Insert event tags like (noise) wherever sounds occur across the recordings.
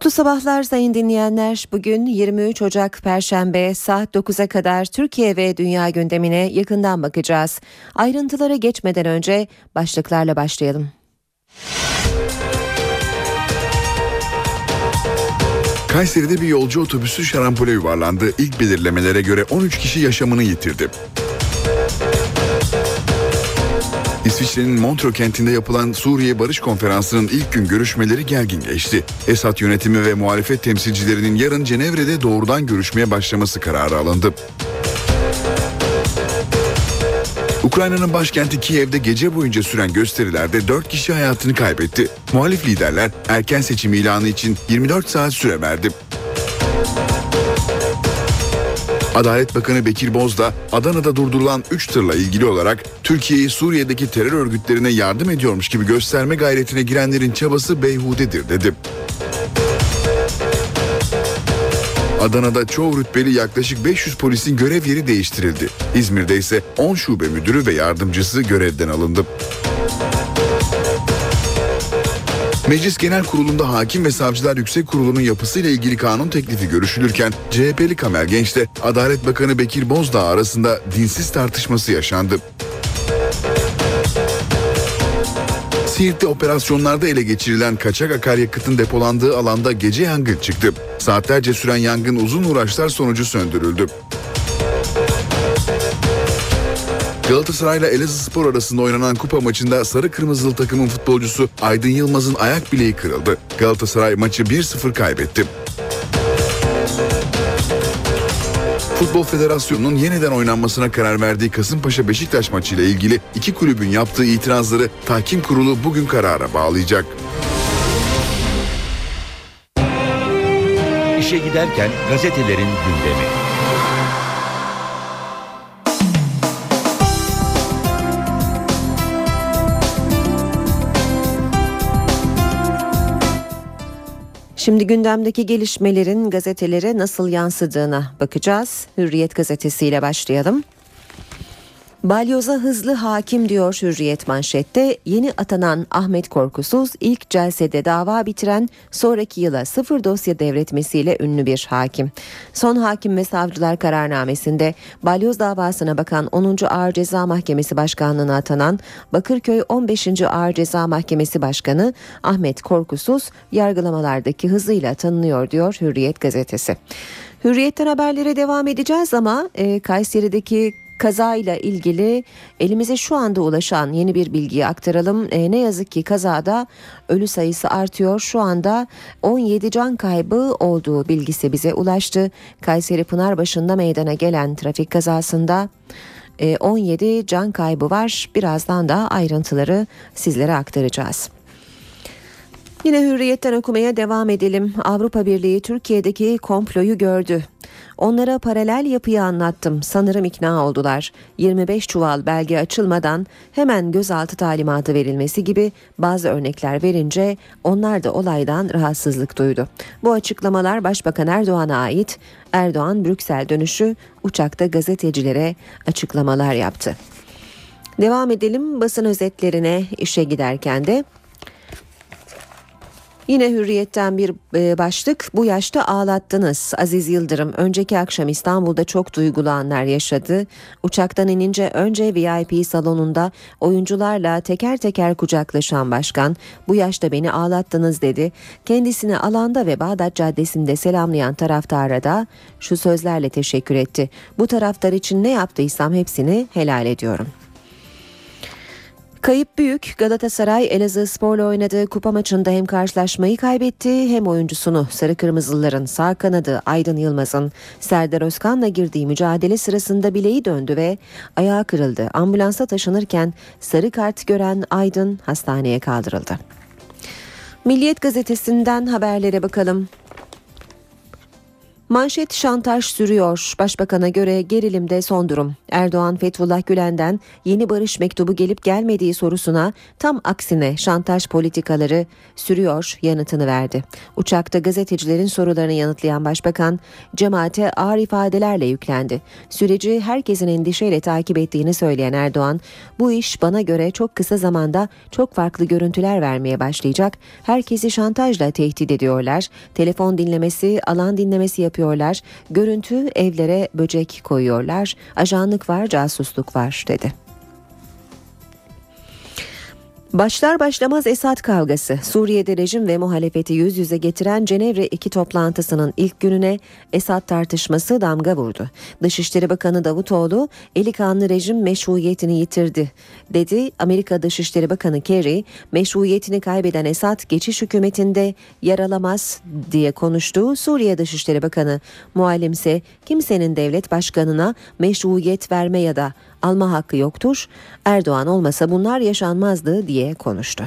Mutlu sabahlar sayın dinleyenler. Bugün 23 Ocak Perşembe saat 9'a kadar Türkiye ve dünya gündemine yakından bakacağız. Ayrıntılara geçmeden önce başlıklarla başlayalım. Kayseri'de bir yolcu otobüsü şarampole yuvarlandı. İlk belirlemelere göre 13 kişi yaşamını yitirdi. İsviçre'nin Montreux kentinde yapılan Suriye Barış Konferansı'nın ilk gün görüşmeleri gergin geçti. Esad yönetimi ve muhalefet temsilcilerinin yarın Cenevre'de doğrudan görüşmeye başlaması kararı alındı. Ukrayna'nın başkenti Kiev'de gece boyunca süren gösterilerde 4 kişi hayatını kaybetti. Muhalif liderler erken seçim ilanı için 24 saat süre verdi. Adalet Bakanı Bekir Bozdağ, Adana'da durdurulan 3 tırla ilgili olarak Türkiye'yi Suriye'deki terör örgütlerine yardım ediyormuş gibi gösterme gayretine girenlerin çabası beyhudedir dedi. Adana'da çoğu rütbeli yaklaşık 500 polisin görev yeri değiştirildi. İzmir'de ise 10 şube müdürü ve yardımcısı görevden alındı. Meclis Genel Kurulu'nda Hakim ve Savcılar Yüksek Kurulu'nun yapısıyla ilgili kanun teklifi görüşülürken CHP'li Kamer Genç'te Adalet Bakanı Bekir Bozdağ arasında dinsiz tartışması yaşandı. Siirt'te operasyonlarda ele geçirilen kaçak akaryakıtın depolandığı alanda gece yangın çıktı. Saatlerce süren yangın uzun uğraşlar sonucu söndürüldü. Galatasaray ile Elazığspor arasında oynanan kupa maçında sarı kırmızılı takımın futbolcusu Aydın Yılmaz'ın ayak bileği kırıldı. Galatasaray maçı 1-0 kaybetti. Futbol Federasyonu'nun yeniden oynanmasına karar verdiği Kasımpaşa Beşiktaş maçı ile ilgili iki kulübün yaptığı itirazları tahkim kurulu bugün karara bağlayacak. İşe giderken gazetelerin gündemi. Şimdi gündemdeki gelişmelerin gazetelere nasıl yansıdığına bakacağız. Hürriyet gazetesiyle başlayalım. Balyoza hızlı hakim diyor Hürriyet manşette. Yeni atanan Ahmet Korkusuz ilk celsede dava bitiren sonraki yıla sıfır dosya devretmesiyle ünlü bir hakim. Son hakim ve savcılar kararnamesinde balyoz davasına bakan 10. Ağır Ceza Mahkemesi Başkanlığı'na atanan Bakırköy 15. Ağır Ceza Mahkemesi Başkanı Ahmet Korkusuz yargılamalardaki hızıyla tanınıyor diyor Hürriyet gazetesi. Hürriyetten haberlere devam edeceğiz ama e, Kayseri'deki kazayla ilgili elimize şu anda ulaşan yeni bir bilgiyi aktaralım. E, ne yazık ki kazada ölü sayısı artıyor. Şu anda 17 can kaybı olduğu bilgisi bize ulaştı. Kayseri Pınarbaşı'nda meydana gelen trafik kazasında 17 e, can kaybı var. Birazdan da ayrıntıları sizlere aktaracağız. Yine hürriyetten okumaya devam edelim. Avrupa Birliği Türkiye'deki komployu gördü. Onlara paralel yapıyı anlattım. Sanırım ikna oldular. 25 çuval belge açılmadan hemen gözaltı talimatı verilmesi gibi bazı örnekler verince onlar da olaydan rahatsızlık duydu. Bu açıklamalar Başbakan Erdoğan'a ait. Erdoğan Brüksel dönüşü uçakta gazetecilere açıklamalar yaptı. Devam edelim basın özetlerine işe giderken de Yine hürriyetten bir e, başlık bu yaşta ağlattınız Aziz Yıldırım. Önceki akşam İstanbul'da çok duygulu anlar yaşadı. Uçaktan inince önce VIP salonunda oyuncularla teker teker kucaklaşan başkan bu yaşta beni ağlattınız dedi. Kendisini alanda ve Bağdat Caddesi'nde selamlayan taraftara da şu sözlerle teşekkür etti. Bu taraftar için ne yaptıysam hepsini helal ediyorum. Kayıp büyük Galatasaray Elazığ Spor'la oynadığı kupa maçında hem karşılaşmayı kaybetti hem oyuncusunu Sarı Kırmızılıların sağ kanadı Aydın Yılmaz'ın Serdar Özkan'la girdiği mücadele sırasında bileği döndü ve ayağı kırıldı. Ambulansa taşınırken sarı kart gören Aydın hastaneye kaldırıldı. Milliyet gazetesinden haberlere bakalım. Manşet şantaj sürüyor. Başbakan'a göre gerilimde son durum. Erdoğan Fethullah Gülen'den yeni barış mektubu gelip gelmediği sorusuna tam aksine şantaj politikaları sürüyor yanıtını verdi. Uçakta gazetecilerin sorularını yanıtlayan başbakan cemaate ağır ifadelerle yüklendi. Süreci herkesin endişeyle takip ettiğini söyleyen Erdoğan, bu iş bana göre çok kısa zamanda çok farklı görüntüler vermeye başlayacak. Herkesi şantajla tehdit ediyorlar. Telefon dinlemesi, alan dinlemesi yapıyor yapıyorlar. Görüntü evlere böcek koyuyorlar. Ajanlık var, casusluk var dedi. Başlar başlamaz Esad kavgası, Suriye'de rejim ve muhalefeti yüz yüze getiren Cenevre 2 toplantısının ilk gününe Esad tartışması damga vurdu. Dışişleri Bakanı Davutoğlu, eli kanlı rejim meşruiyetini yitirdi, dedi. Amerika Dışişleri Bakanı Kerry, meşruiyetini kaybeden Esad geçiş hükümetinde yer alamaz diye konuştu. Suriye Dışişleri Bakanı muallimse kimsenin devlet başkanına meşruiyet verme ya da alma hakkı yoktur. Erdoğan olmasa bunlar yaşanmazdı diye konuştu.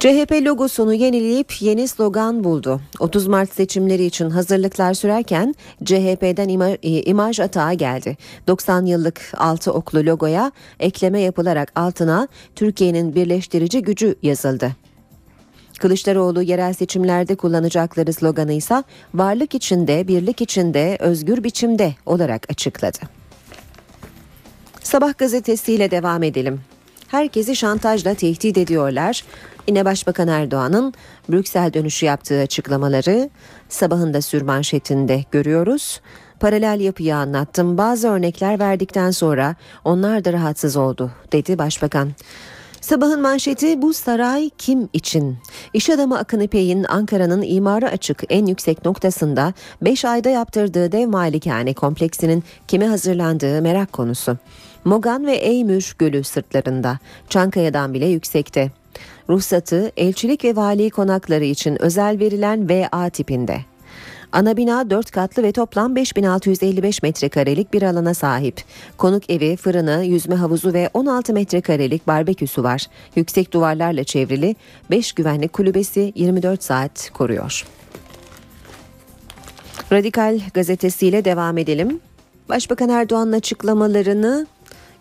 CHP logosunu yenileyip yeni slogan buldu. 30 Mart seçimleri için hazırlıklar sürerken CHP'den ima, e, imaj atağı geldi. 90 yıllık altı oklu logoya ekleme yapılarak altına Türkiye'nin birleştirici gücü yazıldı. Kılıçdaroğlu yerel seçimlerde kullanacakları sloganı ise varlık içinde, birlik içinde, özgür biçimde olarak açıkladı. Sabah gazetesiyle devam edelim. Herkesi şantajla tehdit ediyorlar. Yine Başbakan Erdoğan'ın Brüksel dönüşü yaptığı açıklamaları sabahın da sürmanşetinde görüyoruz. Paralel yapıyı anlattım. Bazı örnekler verdikten sonra onlar da rahatsız oldu dedi Başbakan. Sabahın manşeti bu saray kim için? İş adamı Akın İpek'in Ankara'nın imarı açık en yüksek noktasında 5 ayda yaptırdığı dev malikane kompleksinin kime hazırlandığı merak konusu. Mogan ve Eymür Gölü sırtlarında, Çankaya'dan bile yüksekte. Ruhsatı elçilik ve vali konakları için özel verilen VA tipinde. Ana bina 4 katlı ve toplam 5655 metrekarelik bir alana sahip. Konuk evi, fırını, yüzme havuzu ve 16 metrekarelik barbeküsü var. Yüksek duvarlarla çevrili 5 güvenlik kulübesi 24 saat koruyor. Radikal gazetesiyle devam edelim. Başbakan Erdoğan'ın açıklamalarını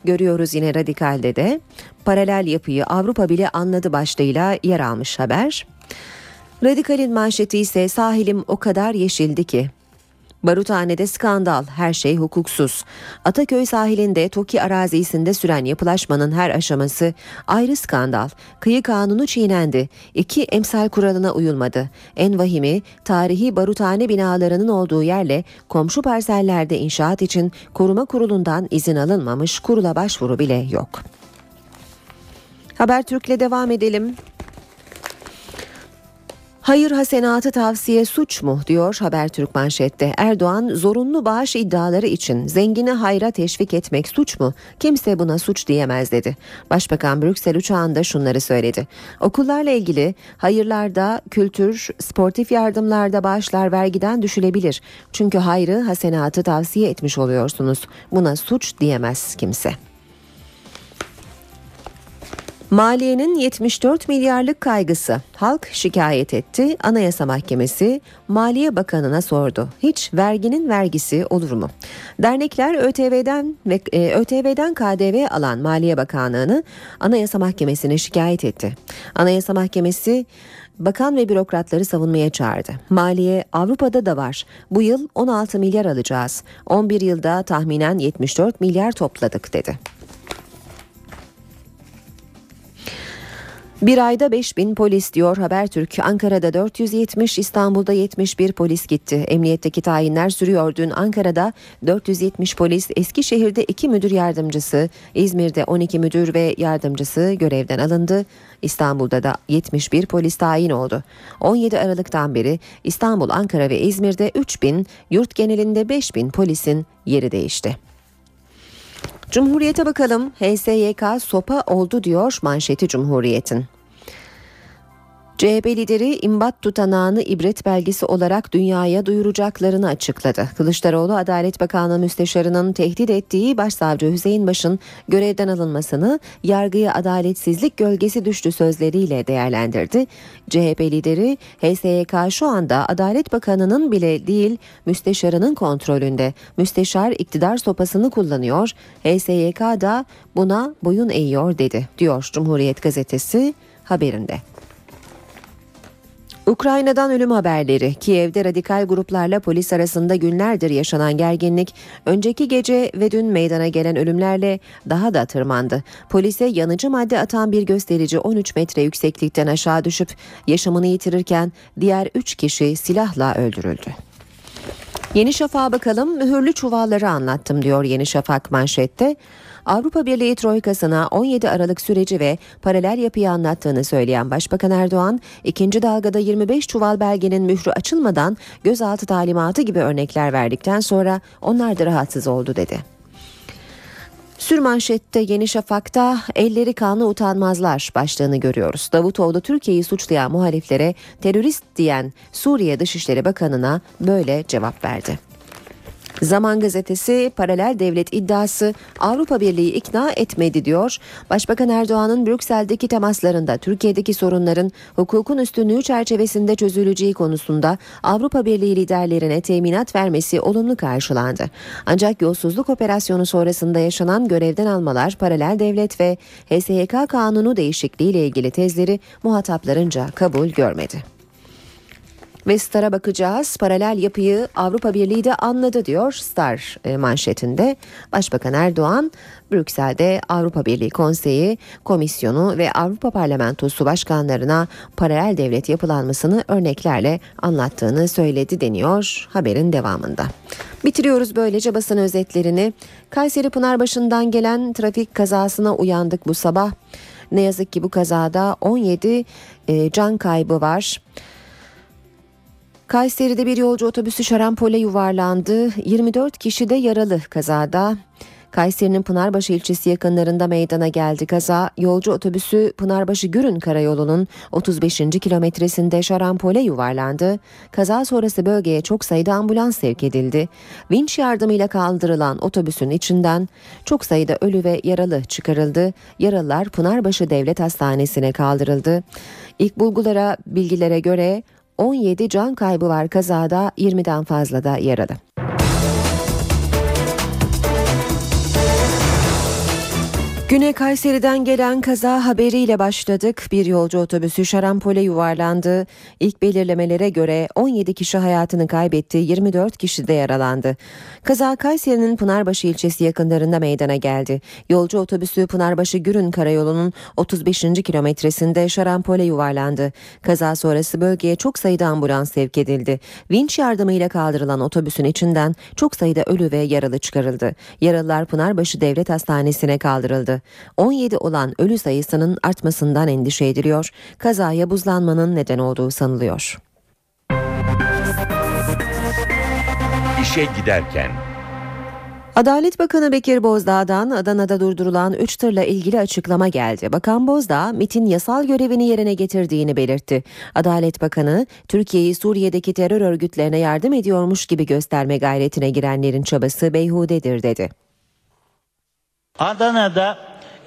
görüyoruz yine Radikal'de de. Paralel yapıyı Avrupa bile anladı başlığıyla yer almış haber. Radikal'in manşeti ise sahilim o kadar yeşildi ki. Baruthane'de skandal, her şey hukuksuz. Ataköy sahilinde Toki arazisinde süren yapılaşmanın her aşaması ayrı skandal. Kıyı kanunu çiğnendi. İki emsal kuralına uyulmadı. En vahimi tarihi baruthane binalarının olduğu yerle komşu parsellerde inşaat için koruma kurulundan izin alınmamış kurula başvuru bile yok. Habertürk'le devam edelim. Hayır hasenatı tavsiye suç mu diyor Habertürk manşette. Erdoğan zorunlu bağış iddiaları için zengini hayra teşvik etmek suç mu? Kimse buna suç diyemez dedi. Başbakan Brüksel uçağında şunları söyledi. Okullarla ilgili hayırlarda, kültür, sportif yardımlarda bağışlar vergiden düşülebilir. Çünkü hayrı hasenatı tavsiye etmiş oluyorsunuz. Buna suç diyemez kimse. Maliyenin 74 milyarlık kaygısı. Halk şikayet etti. Anayasa Mahkemesi Maliye Bakanı'na sordu. Hiç verginin vergisi olur mu? Dernekler ÖTV'den ve e, ÖTV'den KDV alan Maliye Bakanlığı'nı Anayasa Mahkemesi'ne şikayet etti. Anayasa Mahkemesi bakan ve bürokratları savunmaya çağırdı. Maliye Avrupa'da da var. Bu yıl 16 milyar alacağız. 11 yılda tahminen 74 milyar topladık dedi. Bir ayda 5 bin polis diyor Habertürk. Ankara'da 470, İstanbul'da 71 polis gitti. Emniyetteki tayinler sürüyor. Dün Ankara'da 470 polis, Eskişehir'de 2 müdür yardımcısı, İzmir'de 12 müdür ve yardımcısı görevden alındı. İstanbul'da da 71 polis tayin oldu. 17 Aralık'tan beri İstanbul, Ankara ve İzmir'de 3 bin, yurt genelinde 5 bin polisin yeri değişti. Cumhuriyete bakalım. HSYK sopa oldu diyor manşeti Cumhuriyet'in. CHP lideri imbat tutanağını ibret belgesi olarak dünyaya duyuracaklarını açıkladı. Kılıçdaroğlu Adalet Bakanlığı Müsteşarı'nın tehdit ettiği Başsavcı Hüseyin Baş'ın görevden alınmasını yargıya adaletsizlik gölgesi düştü sözleriyle değerlendirdi. CHP lideri HSYK şu anda Adalet Bakanı'nın bile değil müsteşarının kontrolünde. Müsteşar iktidar sopasını kullanıyor. HSYK da buna boyun eğiyor dedi diyor Cumhuriyet Gazetesi haberinde. Ukrayna'dan ölüm haberleri. Kiev'de radikal gruplarla polis arasında günlerdir yaşanan gerginlik önceki gece ve dün meydana gelen ölümlerle daha da tırmandı. Polise yanıcı madde atan bir gösterici 13 metre yükseklikten aşağı düşüp yaşamını yitirirken diğer 3 kişi silahla öldürüldü. Yeni Şafak'a bakalım mühürlü çuvalları anlattım diyor Yeni Şafak manşette. Avrupa Birliği Troikası'na 17 Aralık süreci ve paralel yapıyı anlattığını söyleyen Başbakan Erdoğan, ikinci dalgada 25 çuval belgenin mührü açılmadan gözaltı talimatı gibi örnekler verdikten sonra onlar da rahatsız oldu dedi. Sürmanşette Yeni Şafak'ta elleri kanlı utanmazlar başlığını görüyoruz. Davutoğlu Türkiye'yi suçlayan muhaliflere terörist diyen Suriye Dışişleri Bakanı'na böyle cevap verdi. Zaman gazetesi paralel devlet iddiası Avrupa Birliği ikna etmedi diyor. Başbakan Erdoğan'ın Brüksel'deki temaslarında Türkiye'deki sorunların hukukun üstünlüğü çerçevesinde çözüleceği konusunda Avrupa Birliği liderlerine teminat vermesi olumlu karşılandı. Ancak yolsuzluk operasyonu sonrasında yaşanan görevden almalar, paralel devlet ve HSYK kanunu değişikliği ile ilgili tezleri muhataplarınca kabul görmedi. Ve Star'a bakacağız. Paralel yapıyı Avrupa Birliği de anladı diyor Star e, manşetinde. Başbakan Erdoğan Brüksel'de Avrupa Birliği Konseyi, Komisyonu ve Avrupa Parlamentosu başkanlarına paralel devlet yapılanmasını örneklerle anlattığını söyledi deniyor haberin devamında. Bitiriyoruz böylece basın özetlerini. Kayseri Pınarbaşı'ndan gelen trafik kazasına uyandık bu sabah. Ne yazık ki bu kazada 17 e, can kaybı var. Kayseri'de bir yolcu otobüsü şarampole yuvarlandı. 24 kişi de yaralı kazada. Kayseri'nin Pınarbaşı ilçesi yakınlarında meydana geldi kaza. Yolcu otobüsü Pınarbaşı Gürün Karayolu'nun 35. kilometresinde şarampole yuvarlandı. Kaza sonrası bölgeye çok sayıda ambulans sevk edildi. Vinç yardımıyla kaldırılan otobüsün içinden çok sayıda ölü ve yaralı çıkarıldı. Yaralılar Pınarbaşı Devlet Hastanesi'ne kaldırıldı. İlk bulgulara, bilgilere göre 17 can kaybı var kazada 20'den fazla da yaralı. Güne Kayseri'den gelen kaza haberiyle başladık. Bir yolcu otobüsü şarampole yuvarlandı. İlk belirlemelere göre 17 kişi hayatını kaybetti, 24 kişi de yaralandı. Kaza Kayseri'nin Pınarbaşı ilçesi yakınlarında meydana geldi. Yolcu otobüsü Pınarbaşı Gürün Karayolu'nun 35. kilometresinde şarampole yuvarlandı. Kaza sonrası bölgeye çok sayıda ambulans sevk edildi. Vinç yardımıyla kaldırılan otobüsün içinden çok sayıda ölü ve yaralı çıkarıldı. Yaralılar Pınarbaşı Devlet Hastanesi'ne kaldırıldı. 17 olan ölü sayısının artmasından endişe ediliyor. Kazaya buzlanmanın neden olduğu sanılıyor. İşe giderken Adalet Bakanı Bekir Bozdağ'dan Adana'da durdurulan 3 tırla ilgili açıklama geldi. Bakan Bozdağ, MIT'in yasal görevini yerine getirdiğini belirtti. Adalet Bakanı, Türkiye'yi Suriye'deki terör örgütlerine yardım ediyormuş gibi gösterme gayretine girenlerin çabası beyhudedir dedi. Adana'da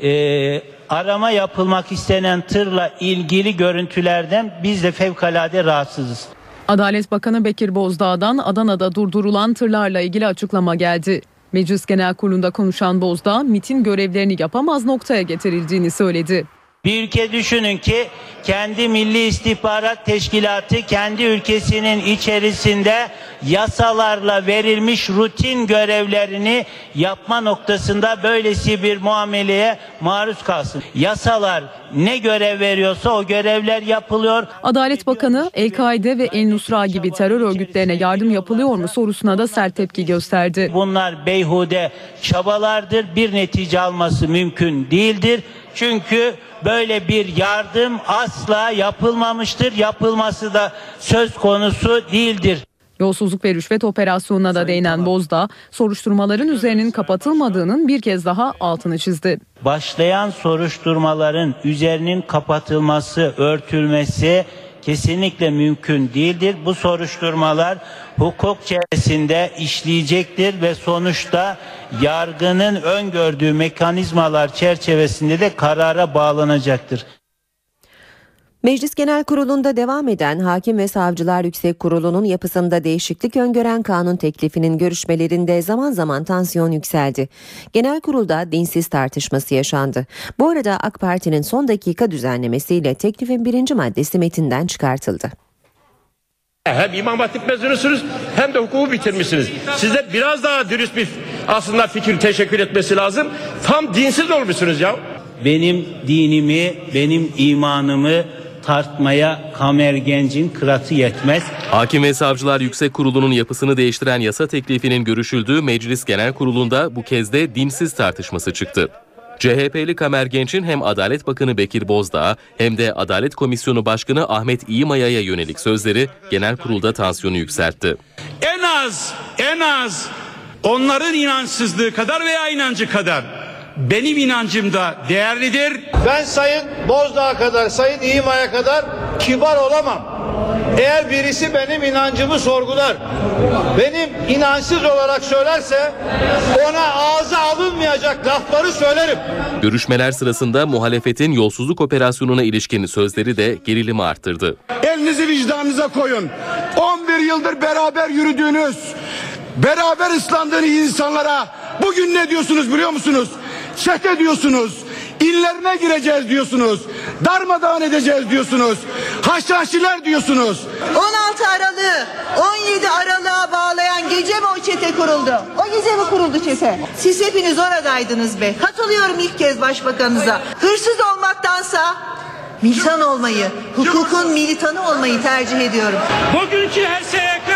e, arama yapılmak istenen tırla ilgili görüntülerden biz de fevkalade rahatsızız. Adalet Bakanı Bekir Bozdağ'dan Adana'da durdurulan tırlarla ilgili açıklama geldi. Meclis Genel Kurulu'nda konuşan Bozdağ, MIT'in görevlerini yapamaz noktaya getirildiğini söyledi. Bir ülke düşünün ki kendi Milli İstihbarat Teşkilatı kendi ülkesinin içerisinde yasalarla verilmiş rutin görevlerini yapma noktasında böylesi bir muameleye maruz kalsın. Yasalar ne görev veriyorsa o görevler yapılıyor. Adalet Bakanı El-Kaide ve El-Nusra gibi terör örgütlerine yardım yapılıyor mu sorusuna da sert tepki gösterdi. Bunlar beyhude çabalardır. Bir netice alması mümkün değildir. Çünkü böyle bir yardım asla yapılmamıştır. Yapılması da söz konusu değildir. Yolsuzluk ve rüşvet operasyonuna da değinen Bozdağ, soruşturmaların üzerinin kapatılmadığının bir kez daha altını çizdi. Başlayan soruşturmaların üzerinin kapatılması, örtülmesi kesinlikle mümkün değildir. Bu soruşturmalar hukuk çevresinde işleyecektir ve sonuçta yargının öngördüğü mekanizmalar çerçevesinde de karara bağlanacaktır. Meclis Genel Kurulu'nda devam eden Hakim ve Savcılar Yüksek Kurulu'nun yapısında değişiklik öngören kanun teklifinin görüşmelerinde zaman zaman tansiyon yükseldi. Genel Kurulda dinsiz tartışması yaşandı. Bu arada AK Parti'nin son dakika düzenlemesiyle teklifin birinci maddesi metinden çıkartıldı. Hem İmam Hatip mezunusunuz hem de hukuku bitirmişsiniz. Size biraz daha dürüst bir aslında fikir teşekkür etmesi lazım. Tam dinsiz olmuşsunuz ya. Benim dinimi, benim imanımı tartmaya Kamer Genc'in kıratı yetmez. Hakim ve Savcılar Yüksek Kurulu'nun yapısını değiştiren yasa teklifinin görüşüldüğü Meclis Genel Kurulu'nda bu kez de dinsiz tartışması çıktı. CHP'li Kamer Genç'in hem Adalet Bakanı Bekir Bozdağ hem de Adalet Komisyonu Başkanı Ahmet İyimaya'ya yönelik sözleri genel kurulda tansiyonu yükseltti. En az, en az onların inançsızlığı kadar veya inancı kadar benim inancım da değerlidir. Ben Sayın Bozdağ kadar, Sayın İma'ya kadar kibar olamam. Eğer birisi benim inancımı sorgular, benim inançsız olarak söylerse ona ağza alınmayacak lafları söylerim. Görüşmeler sırasında muhalefetin yolsuzluk operasyonuna ilişkin sözleri de gerilimi arttırdı. Elinizi vicdanınıza koyun. 11 yıldır beraber yürüdüğünüz, beraber ıslandığınız insanlara bugün ne diyorsunuz biliyor musunuz? Çete diyorsunuz. İllerine gireceğiz diyorsunuz. Darmadağın edeceğiz diyorsunuz. Haşhaşiler diyorsunuz. 16 Aralık'ı 17 Aralık'a bağlayan gece mi o çete kuruldu? O gece mi kuruldu çete? Siz hepiniz oradaydınız be. Katılıyorum ilk kez başbakanınıza. Hırsız olmaktansa militan olmayı, hukukun militanı olmayı tercih ediyorum. Bugünkü HSYK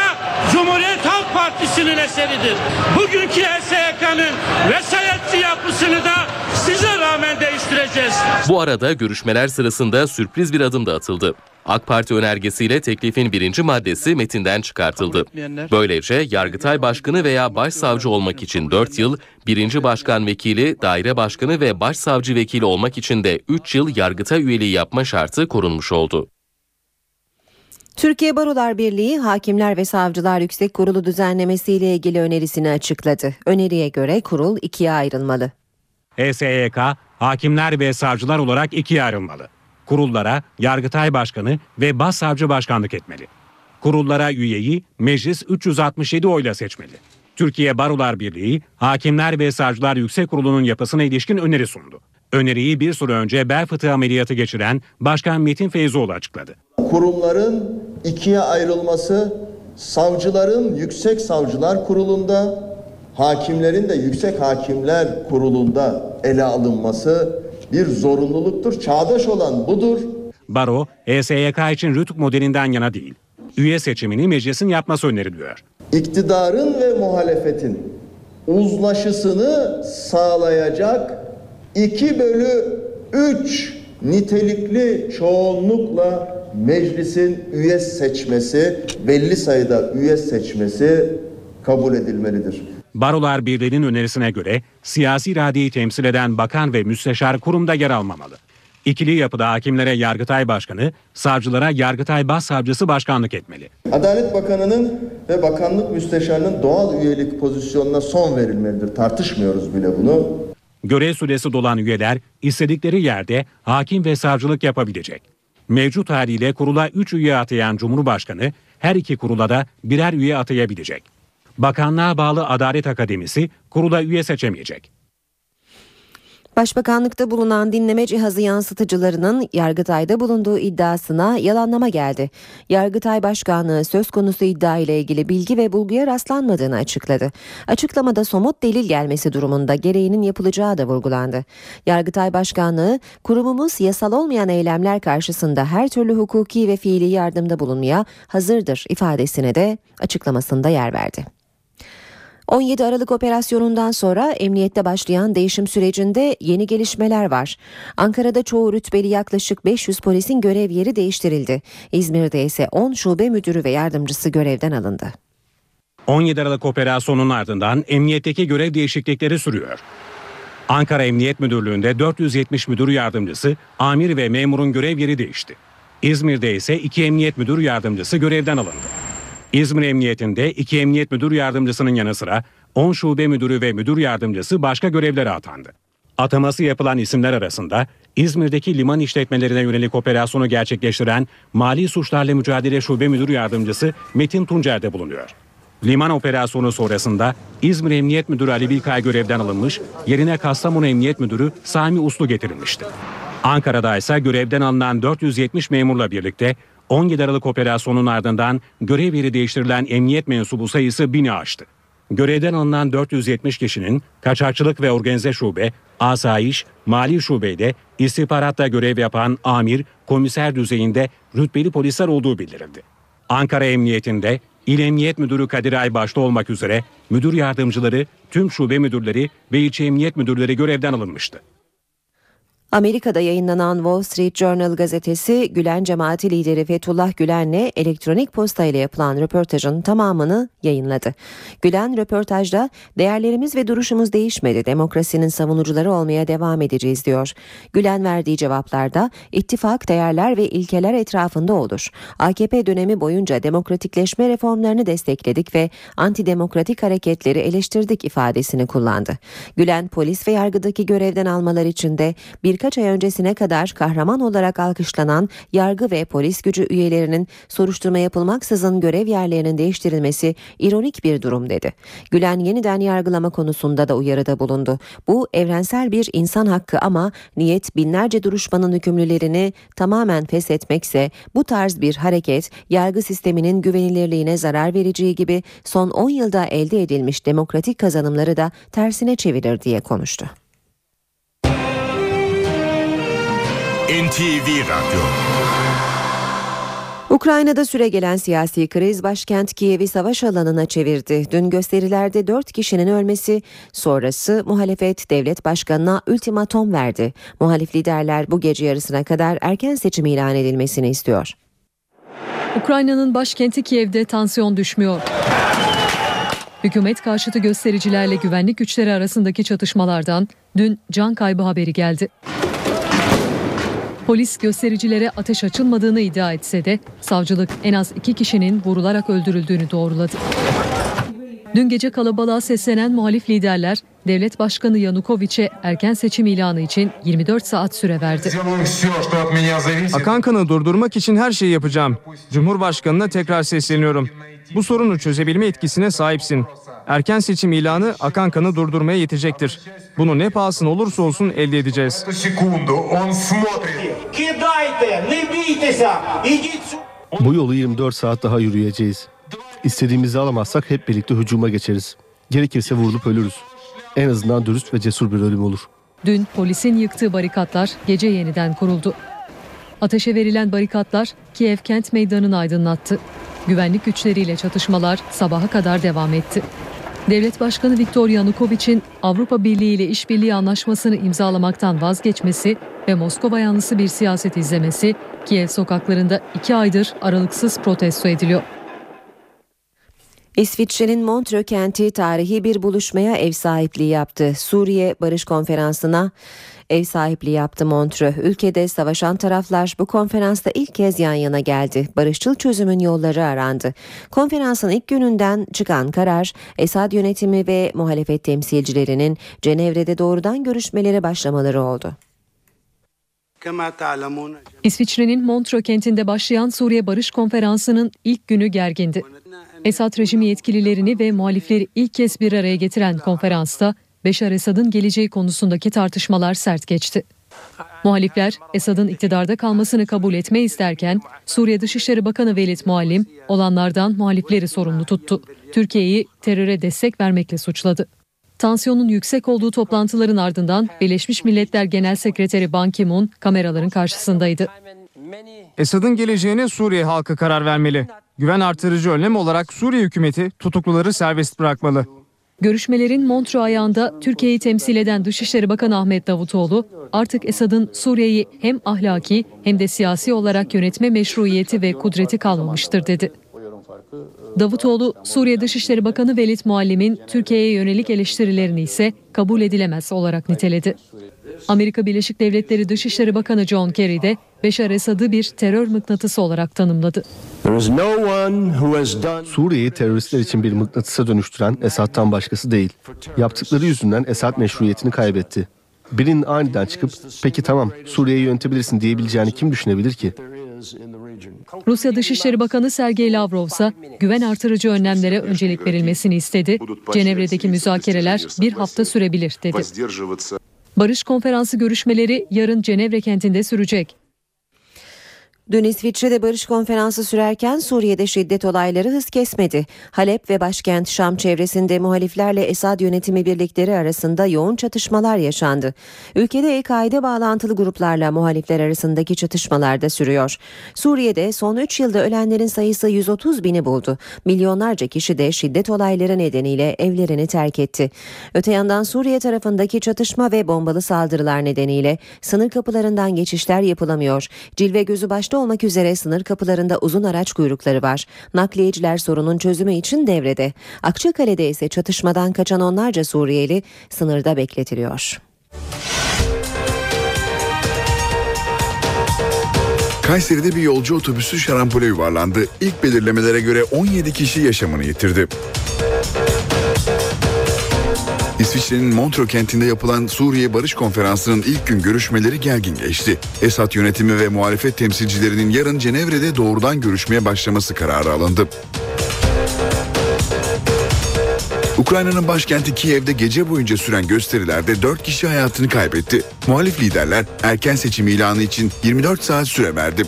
Cumhuriyet Halk Partisi'nin eseridir. Bugünkü HSYK'nın vesayetli yapısını da size rağmen değiştireceğiz. Bu arada görüşmeler sırasında sürpriz bir adım da atıldı. AK Parti önergesiyle teklifin birinci maddesi metinden çıkartıldı. Böylece Yargıtay Başkanı veya Başsavcı olmak için 4 yıl, birinci Başkan Vekili, Daire Başkanı ve Başsavcı Vekili olmak için de 3 yıl Yargıtay üyeliği yapma şartı korunmuş oldu. Türkiye Barolar Birliği Hakimler ve Savcılar Yüksek Kurulu düzenlemesiyle ilgili önerisini açıkladı. Öneriye göre kurul ikiye ayrılmalı. HSYK, hakimler ve savcılar olarak ikiye ayrılmalı. Kurullara Yargıtay Başkanı ve Başsavcı Başkanlık etmeli. Kurullara üyeyi meclis 367 oyla seçmeli. Türkiye Barolar Birliği, Hakimler ve Savcılar Yüksek Kurulu'nun yapısına ilişkin öneri sundu. Öneriyi bir süre önce bel fıtığı ameliyatı geçiren Başkan Metin Feyzoğlu açıkladı. Kurumların ikiye ayrılması savcıların Yüksek Savcılar Kurulu'nda, hakimlerin de Yüksek Hakimler Kurulu'nda ele alınması bir zorunluluktur. Çağdaş olan budur. Baro, HSYK için rütük modelinden yana değil. Üye seçimini meclisin yapması öneriliyor. İktidarın ve muhalefetin uzlaşısını sağlayacak 2 bölü 3 nitelikli çoğunlukla meclisin üye seçmesi, belli sayıda üye seçmesi kabul edilmelidir. Barolar Birliği'nin önerisine göre siyasi iradeyi temsil eden bakan ve müsteşar kurumda yer almamalı. İkili yapıda hakimlere Yargıtay Başkanı, savcılara Yargıtay Başsavcısı başkanlık etmeli. Adalet Bakanı'nın ve bakanlık müsteşarının doğal üyelik pozisyonuna son verilmelidir. Tartışmıyoruz bile bunu. Görev süresi dolan üyeler istedikleri yerde hakim ve savcılık yapabilecek. Mevcut haliyle kurula 3 üye atayan Cumhurbaşkanı her iki kurula da birer üye atayabilecek. Bakanlığa bağlı Adalet Akademisi kurula üye seçemeyecek. Başbakanlıkta bulunan dinleme cihazı yansıtıcılarının Yargıtay'da bulunduğu iddiasına yalanlama geldi. Yargıtay Başkanlığı söz konusu iddia ile ilgili bilgi ve bulguya rastlanmadığını açıkladı. Açıklamada somut delil gelmesi durumunda gereğinin yapılacağı da vurgulandı. Yargıtay Başkanlığı kurumumuz yasal olmayan eylemler karşısında her türlü hukuki ve fiili yardımda bulunmaya hazırdır ifadesine de açıklamasında yer verdi. 17 Aralık operasyonundan sonra emniyette başlayan değişim sürecinde yeni gelişmeler var. Ankara'da çoğu rütbeli yaklaşık 500 polisin görev yeri değiştirildi. İzmir'de ise 10 şube müdürü ve yardımcısı görevden alındı. 17 Aralık operasyonunun ardından emniyetteki görev değişiklikleri sürüyor. Ankara Emniyet Müdürlüğü'nde 470 müdür yardımcısı, amir ve memurun görev yeri değişti. İzmir'de ise iki emniyet müdür yardımcısı görevden alındı. İzmir Emniyetinde iki emniyet müdür yardımcısının yanı sıra 10 şube müdürü ve müdür yardımcısı başka görevlere atandı. Ataması yapılan isimler arasında İzmir'deki liman işletmelerine yönelik operasyonu gerçekleştiren Mali Suçlarla Mücadele Şube Müdür Yardımcısı Metin Tuncer de bulunuyor. Liman operasyonu sonrasında İzmir Emniyet Müdürü Ali Bilkay görevden alınmış, yerine Kastamonu Emniyet Müdürü Sami Uslu getirilmişti. Ankara'da ise görevden alınan 470 memurla birlikte 17 Aralık operasyonunun ardından görev yeri değiştirilen emniyet mensubu sayısı 1000'i aştı. Görevden alınan 470 kişinin kaçakçılık ve organize şube, asayiş, mali şubede istihbaratta görev yapan amir, komiser düzeyinde rütbeli polisler olduğu bildirildi. Ankara Emniyetinde İl Emniyet Müdürü Kadir Ay başta olmak üzere müdür yardımcıları, tüm şube müdürleri ve ilçe emniyet müdürleri görevden alınmıştı. Amerika'da yayınlanan Wall Street Journal gazetesi Gülen cemaati lideri Fethullah Gülen'le elektronik posta ile yapılan röportajın tamamını yayınladı. Gülen röportajda değerlerimiz ve duruşumuz değişmedi. Demokrasinin savunucuları olmaya devam edeceğiz diyor. Gülen verdiği cevaplarda ittifak değerler ve ilkeler etrafında olur. AKP dönemi boyunca demokratikleşme reformlarını destekledik ve antidemokratik hareketleri eleştirdik ifadesini kullandı. Gülen polis ve yargıdaki görevden almalar için de birkaç ay öncesine kadar kahraman olarak alkışlanan yargı ve polis gücü üyelerinin soruşturma yapılmaksızın görev yerlerinin değiştirilmesi ironik bir durum dedi. Gülen yeniden yargılama konusunda da uyarıda bulundu. Bu evrensel bir insan hakkı ama niyet binlerce duruşmanın hükümlülerini tamamen feshetmekse bu tarz bir hareket yargı sisteminin güvenilirliğine zarar vereceği gibi son 10 yılda elde edilmiş demokratik kazanımları da tersine çevirir diye konuştu. NTV Radyo Ukrayna'da süregelen siyasi kriz başkent Kiev'i savaş alanına çevirdi. Dün gösterilerde 4 kişinin ölmesi sonrası muhalefet devlet başkanına ultimatom verdi. Muhalif liderler bu gece yarısına kadar erken seçim ilan edilmesini istiyor. Ukrayna'nın başkenti Kiev'de tansiyon düşmüyor. Hükümet karşıtı göstericilerle güvenlik güçleri arasındaki çatışmalardan dün can kaybı haberi geldi. Polis göstericilere ateş açılmadığını iddia etse de savcılık en az iki kişinin vurularak öldürüldüğünü doğruladı. Dün gece kalabalığa seslenen muhalif liderler devlet başkanı Yanukovic'e erken seçim ilanı için 24 saat süre verdi. Akan kanı durdurmak için her şeyi yapacağım. Cumhurbaşkanına tekrar sesleniyorum. Bu sorunu çözebilme etkisine sahipsin. Erken seçim ilanı akan kanı durdurmaya yetecektir. Bunu ne pahasına olursa olsun elde edeceğiz. Bu yolu 24 saat daha yürüyeceğiz. İstediğimizi alamazsak hep birlikte hücuma geçeriz. Gerekirse vurulup ölürüz. En azından dürüst ve cesur bir ölüm olur. Dün polisin yıktığı barikatlar gece yeniden kuruldu. Ateşe verilen barikatlar Kiev kent meydanını aydınlattı. Güvenlik güçleriyle çatışmalar sabaha kadar devam etti. Devlet Başkanı Viktor Yanukovic'in Avrupa Birliği ile işbirliği anlaşmasını imzalamaktan vazgeçmesi ve Moskova yanlısı bir siyaset izlemesi Kiev sokaklarında iki aydır aralıksız protesto ediliyor. İsviçre'nin Montreux kenti tarihi bir buluşmaya ev sahipliği yaptı. Suriye Barış Konferansı'na ev sahipliği yaptı Montreux. Ülkede savaşan taraflar bu konferansta ilk kez yan yana geldi. Barışçıl çözümün yolları arandı. Konferansın ilk gününden çıkan karar Esad yönetimi ve muhalefet temsilcilerinin Cenevre'de doğrudan görüşmelere başlamaları oldu. İsviçre'nin Montreux kentinde başlayan Suriye Barış Konferansı'nın ilk günü gergindi. Esad rejimi yetkililerini ve muhalifleri ilk kez bir araya getiren konferansta Beşar Esad'ın geleceği konusundaki tartışmalar sert geçti. Muhalifler Esad'ın iktidarda kalmasını kabul etme isterken Suriye Dışişleri Bakanı Velid Muallim olanlardan muhalifleri sorumlu tuttu. Türkiye'yi teröre destek vermekle suçladı. Tansiyonun yüksek olduğu toplantıların ardından Birleşmiş Milletler Genel Sekreteri Ban Ki-moon kameraların karşısındaydı. Esad'ın geleceğine Suriye halkı karar vermeli. Güven artırıcı önlem olarak Suriye hükümeti tutukluları serbest bırakmalı. Görüşmelerin Montreux ayağında Türkiye'yi temsil eden Dışişleri Bakanı Ahmet Davutoğlu artık Esad'ın Suriye'yi hem ahlaki hem de siyasi olarak yönetme meşruiyeti ve kudreti kalmamıştır dedi. Davutoğlu, Suriye Dışişleri Bakanı Velid Muallim'in Türkiye'ye yönelik eleştirilerini ise kabul edilemez olarak niteledi. Amerika Birleşik Devletleri Dışişleri Bakanı John Kerry de Beşar Esad'ı bir terör mıknatısı olarak tanımladı. Suriye'yi teröristler için bir mıknatısa dönüştüren Esad'tan başkası değil. Yaptıkları yüzünden Esad meşruiyetini kaybetti. Birinin aniden çıkıp peki tamam Suriye'yi yönetebilirsin diyebileceğini kim düşünebilir ki? Rusya Dışişleri Bakanı Sergey Lavrov ise güven artırıcı önlemlere öncelik verilmesini istedi. Cenevre'deki müzakereler bir hafta sürebilir dedi. Barış konferansı görüşmeleri yarın Cenevre kentinde sürecek. Dün İsviçre'de barış konferansı sürerken Suriye'de şiddet olayları hız kesmedi. Halep ve başkent Şam çevresinde muhaliflerle Esad yönetimi birlikleri arasında yoğun çatışmalar yaşandı. Ülkede El-Kaide bağlantılı gruplarla muhalifler arasındaki çatışmalar da sürüyor. Suriye'de son 3 yılda ölenlerin sayısı 130 bini buldu. Milyonlarca kişi de şiddet olayları nedeniyle evlerini terk etti. Öte yandan Suriye tarafındaki çatışma ve bombalı saldırılar nedeniyle sınır kapılarından geçişler yapılamıyor. Cilve gözü başta olmak üzere sınır kapılarında uzun araç kuyrukları var. Nakliyeciler sorunun çözümü için devrede. Akçakale'de ise çatışmadan kaçan onlarca Suriyeli sınırda bekletiliyor. Kayseri'de bir yolcu otobüsü şarampole yuvarlandı. İlk belirlemelere göre 17 kişi yaşamını yitirdi. İsviçre'nin Montreux kentinde yapılan Suriye Barış Konferansı'nın ilk gün görüşmeleri gergin geçti. Esad yönetimi ve muhalefet temsilcilerinin yarın Cenevre'de doğrudan görüşmeye başlaması kararı alındı. Ukrayna'nın başkenti Kiev'de gece boyunca süren gösterilerde 4 kişi hayatını kaybetti. Muhalif liderler erken seçim ilanı için 24 saat süre verdi.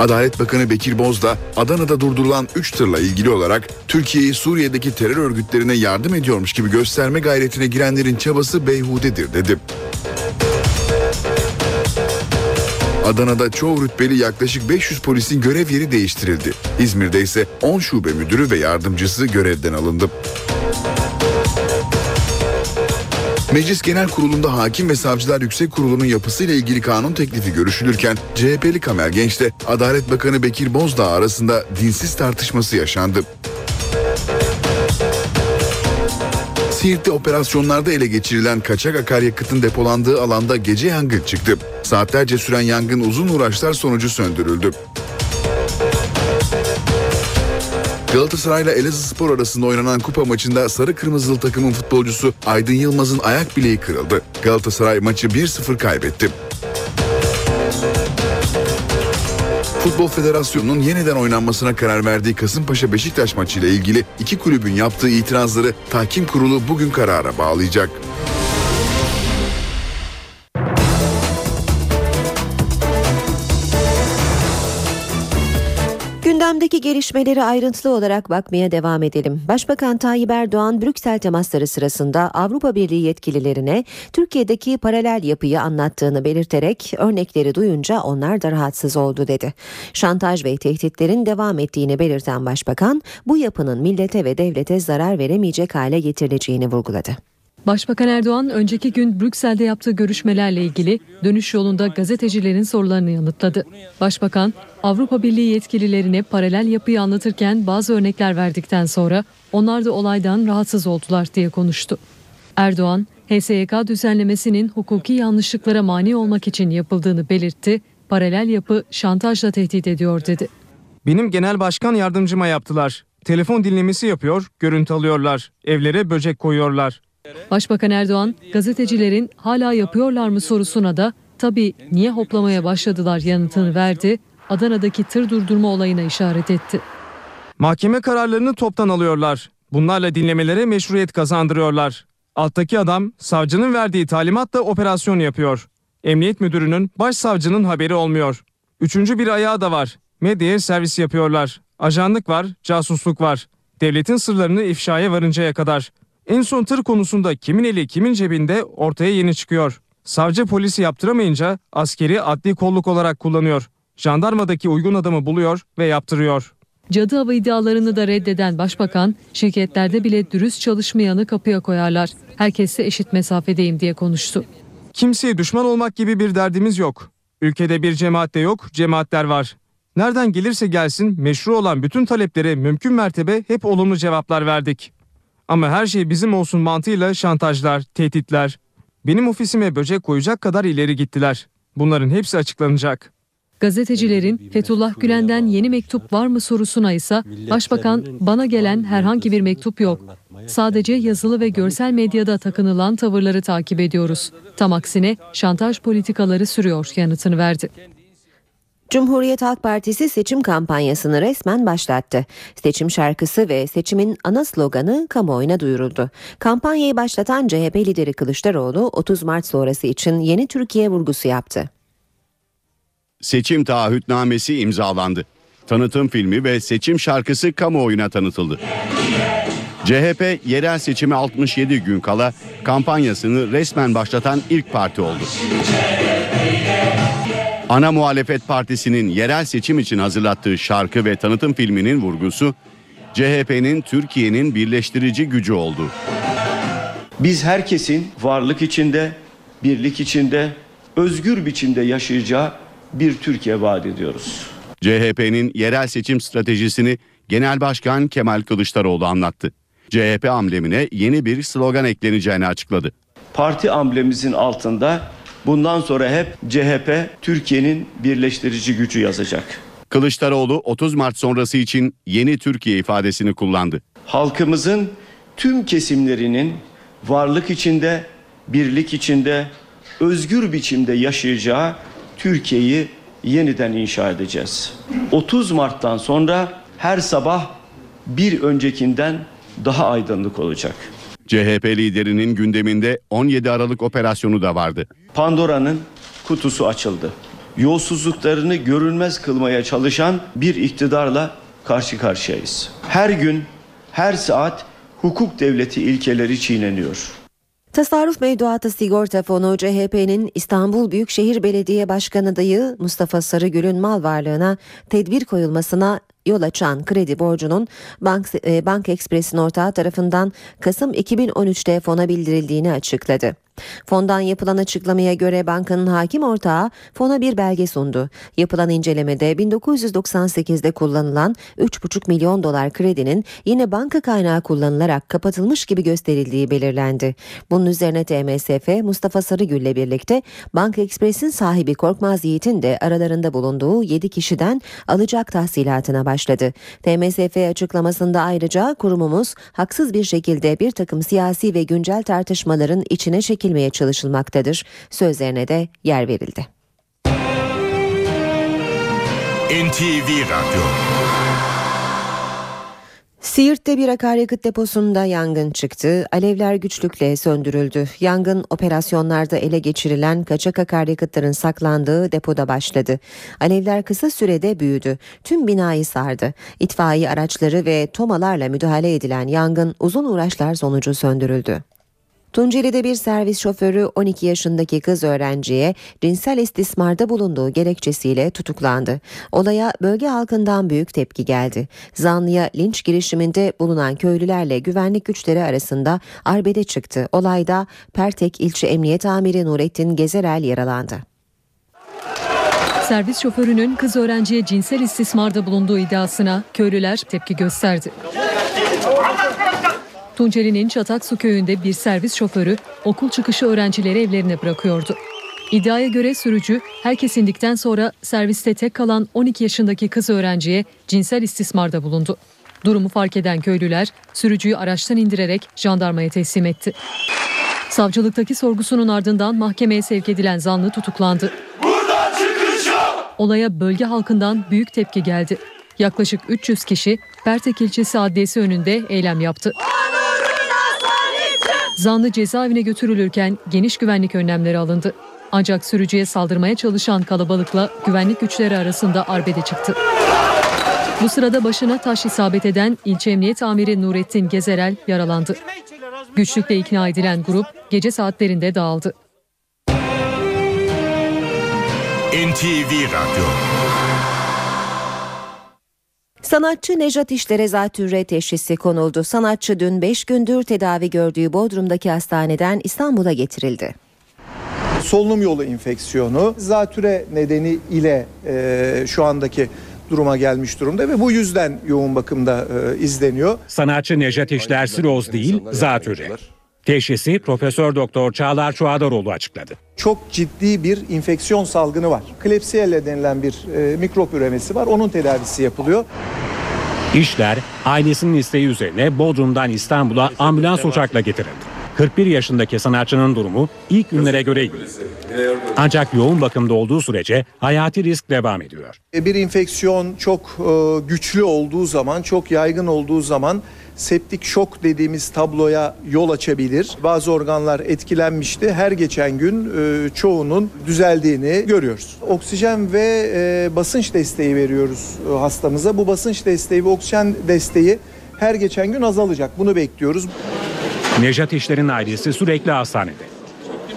Adalet Bakanı Bekir Bozdağ, Adana'da durdurulan 3 tırla ilgili olarak Türkiye'yi Suriye'deki terör örgütlerine yardım ediyormuş gibi gösterme gayretine girenlerin çabası beyhudedir dedi. Adana'da çoğu rütbeli yaklaşık 500 polisin görev yeri değiştirildi. İzmir'de ise 10 şube müdürü ve yardımcısı görevden alındı. Meclis Genel Kurulu'nda Hakim ve Savcılar Yüksek Kurulu'nun yapısıyla ilgili kanun teklifi görüşülürken CHP'li Kamer Genç'te Adalet Bakanı Bekir Bozdağ arasında dinsiz tartışması yaşandı. Siirt'te operasyonlarda ele geçirilen kaçak akaryakıtın depolandığı alanda gece yangın çıktı. Saatlerce süren yangın uzun uğraşlar sonucu söndürüldü. Galatasaray ile Elazığspor arasında oynanan kupa maçında sarı kırmızılı takımın futbolcusu Aydın Yılmaz'ın ayak bileği kırıldı. Galatasaray maçı 1-0 kaybetti. Futbol Federasyonu'nun yeniden oynanmasına karar verdiği Kasımpaşa Beşiktaş maçıyla ilgili iki kulübün yaptığı itirazları tahkim kurulu bugün karara bağlayacak. Gündemdeki gelişmeleri ayrıntılı olarak bakmaya devam edelim. Başbakan Tayyip Erdoğan Brüksel temasları sırasında Avrupa Birliği yetkililerine Türkiye'deki paralel yapıyı anlattığını belirterek örnekleri duyunca onlar da rahatsız oldu dedi. Şantaj ve tehditlerin devam ettiğini belirten başbakan bu yapının millete ve devlete zarar veremeyecek hale getirileceğini vurguladı. Başbakan Erdoğan önceki gün Brüksel'de yaptığı görüşmelerle ilgili dönüş yolunda gazetecilerin sorularını yanıtladı. Başbakan Avrupa Birliği yetkililerine paralel yapıyı anlatırken bazı örnekler verdikten sonra onlar da olaydan rahatsız oldular diye konuştu. Erdoğan, HSYK düzenlemesinin hukuki yanlışlıklara mani olmak için yapıldığını belirtti. Paralel yapı şantajla tehdit ediyor dedi. Benim genel başkan yardımcıma yaptılar. Telefon dinlemesi yapıyor, görüntü alıyorlar. Evlere böcek koyuyorlar. Başbakan Erdoğan gazetecilerin hala yapıyorlar mı sorusuna da tabii niye hoplamaya başladılar yanıtını verdi. Adana'daki tır durdurma olayına işaret etti. Mahkeme kararlarını toptan alıyorlar. Bunlarla dinlemelere meşruiyet kazandırıyorlar. Alttaki adam savcının verdiği talimatla operasyon yapıyor. Emniyet müdürünün başsavcının haberi olmuyor. Üçüncü bir ayağı da var. Medyaya servis yapıyorlar. Ajanlık var, casusluk var. Devletin sırlarını ifşaya varıncaya kadar. En son tır konusunda kimin eli kimin cebinde ortaya yeni çıkıyor. Savcı polisi yaptıramayınca askeri adli kolluk olarak kullanıyor. Jandarmadaki uygun adamı buluyor ve yaptırıyor. Cadı avı iddialarını da reddeden başbakan, şirketlerde bile dürüst çalışmayanı kapıya koyarlar. Herkese eşit mesafedeyim diye konuştu. Kimseye düşman olmak gibi bir derdimiz yok. Ülkede bir cemaat de yok, cemaatler var. Nereden gelirse gelsin meşru olan bütün taleplere mümkün mertebe hep olumlu cevaplar verdik. Ama her şey bizim olsun mantığıyla şantajlar, tehditler. Benim ofisime böcek koyacak kadar ileri gittiler. Bunların hepsi açıklanacak. Gazetecilerin Fethullah Gülen'den yeni mektup var mı sorusuna ise Başbakan bana gelen herhangi bir mektup yok. Sadece yazılı ve görsel medyada takınılan tavırları takip ediyoruz. Tam aksine şantaj politikaları sürüyor yanıtını verdi. Cumhuriyet Halk Partisi seçim kampanyasını resmen başlattı. Seçim şarkısı ve seçimin ana sloganı kamuoyuna duyuruldu. Kampanyayı başlatan CHP lideri Kılıçdaroğlu 30 Mart sonrası için yeni Türkiye vurgusu yaptı. Seçim taahhütnamesi imzalandı. Tanıtım filmi ve seçim şarkısı kamuoyuna tanıtıldı. CHP yerel seçime 67 gün kala kampanyasını resmen başlatan ilk parti oldu. Ana muhalefet partisinin yerel seçim için hazırlattığı şarkı ve tanıtım filminin vurgusu CHP'nin Türkiye'nin birleştirici gücü oldu. Biz herkesin varlık içinde, birlik içinde, özgür biçimde yaşayacağı bir Türkiye vaat ediyoruz. CHP'nin yerel seçim stratejisini Genel Başkan Kemal Kılıçdaroğlu anlattı. CHP amblemine yeni bir slogan ekleneceğini açıkladı. Parti amblemimizin altında bundan sonra hep CHP Türkiye'nin birleştirici gücü yazacak. Kılıçdaroğlu 30 Mart sonrası için yeni Türkiye ifadesini kullandı. Halkımızın tüm kesimlerinin varlık içinde, birlik içinde, özgür biçimde yaşayacağı Türkiye'yi yeniden inşa edeceğiz. 30 Mart'tan sonra her sabah bir öncekinden daha aydınlık olacak. CHP liderinin gündeminde 17 Aralık operasyonu da vardı. Pandora'nın kutusu açıldı. Yolsuzluklarını görünmez kılmaya çalışan bir iktidarla karşı karşıyayız. Her gün, her saat hukuk devleti ilkeleri çiğneniyor. Tasarruf Mevduatı Sigorta Fonu CHP'nin İstanbul Büyükşehir Belediye Başkanı adayı Mustafa Sarıgül'ün mal varlığına tedbir koyulmasına yol açan kredi borcunun Bank, e, Bank Express'in ortağı tarafından Kasım 2013'te fona bildirildiğini açıkladı. Fondan yapılan açıklamaya göre bankanın hakim ortağı fona bir belge sundu. Yapılan incelemede 1998'de kullanılan 3,5 milyon dolar kredinin yine banka kaynağı kullanılarak kapatılmış gibi gösterildiği belirlendi. Bunun üzerine TMSF Mustafa Sarıgül ile birlikte Banka Express'in sahibi Korkmaz Yiğit'in de aralarında bulunduğu 7 kişiden alacak tahsilatına başladı. TMSF açıklamasında ayrıca kurumumuz haksız bir şekilde bir takım siyasi ve güncel tartışmaların içine çekilmiştir çekilmeye çalışılmaktadır. Sözlerine de yer verildi. NTV Radyo Siirt'te bir akaryakıt deposunda yangın çıktı. Alevler güçlükle söndürüldü. Yangın operasyonlarda ele geçirilen kaçak akaryakıtların saklandığı depoda başladı. Alevler kısa sürede büyüdü. Tüm binayı sardı. İtfaiye araçları ve tomalarla müdahale edilen yangın uzun uğraşlar sonucu söndürüldü. Tunceli'de bir servis şoförü 12 yaşındaki kız öğrenciye cinsel istismarda bulunduğu gerekçesiyle tutuklandı. Olaya bölge halkından büyük tepki geldi. Zanlıya linç girişiminde bulunan köylülerle güvenlik güçleri arasında arbede çıktı. Olayda Pertek İlçe Emniyet Amiri Nurettin Gezerel yaralandı. Servis şoförünün kız öğrenciye cinsel istismarda bulunduğu iddiasına köylüler tepki gösterdi. Tunceli'nin Çataksu köyünde bir servis şoförü okul çıkışı öğrencileri evlerine bırakıyordu. İddiaya göre sürücü herkes indikten sonra serviste tek kalan 12 yaşındaki kız öğrenciye cinsel istismarda bulundu. Durumu fark eden köylüler sürücüyü araçtan indirerek jandarmaya teslim etti. Savcılıktaki sorgusunun ardından mahkemeye sevk edilen zanlı tutuklandı. Olaya bölge halkından büyük tepki geldi. Yaklaşık 300 kişi Pertek ilçesi adliyesi önünde eylem yaptı. Zanlı cezaevine götürülürken geniş güvenlik önlemleri alındı. Ancak sürücüye saldırmaya çalışan kalabalıkla güvenlik güçleri arasında arbede çıktı. Bu sırada başına taş isabet eden ilçe emniyet amiri Nurettin Gezerel yaralandı. Güçlükle ikna edilen grup gece saatlerinde dağıldı. NTV Radyo Sanatçı Nejat İşler'e zatürre teşhisi konuldu. Sanatçı dün 5 gündür tedavi gördüğü Bodrum'daki hastaneden İstanbul'a getirildi. Solunum yolu enfeksiyonu zatüre nedeni ile e, şu andaki duruma gelmiş durumda ve bu yüzden yoğun bakımda e, izleniyor. Sanatçı Nejat İşler siroz değil, zatürre. Teşhisi Profesör Doktor Çağlar Çuadaroğlu açıkladı. Çok ciddi bir infeksiyon salgını var. Klebsiella denilen bir e, mikrop üremesi var. Onun tedavisi yapılıyor. İşler ailesinin isteği üzerine Bodrum'dan İstanbul'a ambulans uçakla getirildi. 41 yaşındaki sanatçının durumu ilk günlere göre iyi. Ancak yoğun bakımda olduğu sürece hayati risk devam ediyor. E, Bir infeksiyon çok e, güçlü olduğu zaman, çok yaygın olduğu zaman septik şok dediğimiz tabloya yol açabilir. Bazı organlar etkilenmişti. Her geçen gün e, çoğunun düzeldiğini görüyoruz. Oksijen ve basınç desteği veriyoruz hastamıza. Bu basınç desteği ve oksijen desteği her geçen gün azalacak. Bunu bekliyoruz. Nejat İşler'in ailesi sürekli hastanede.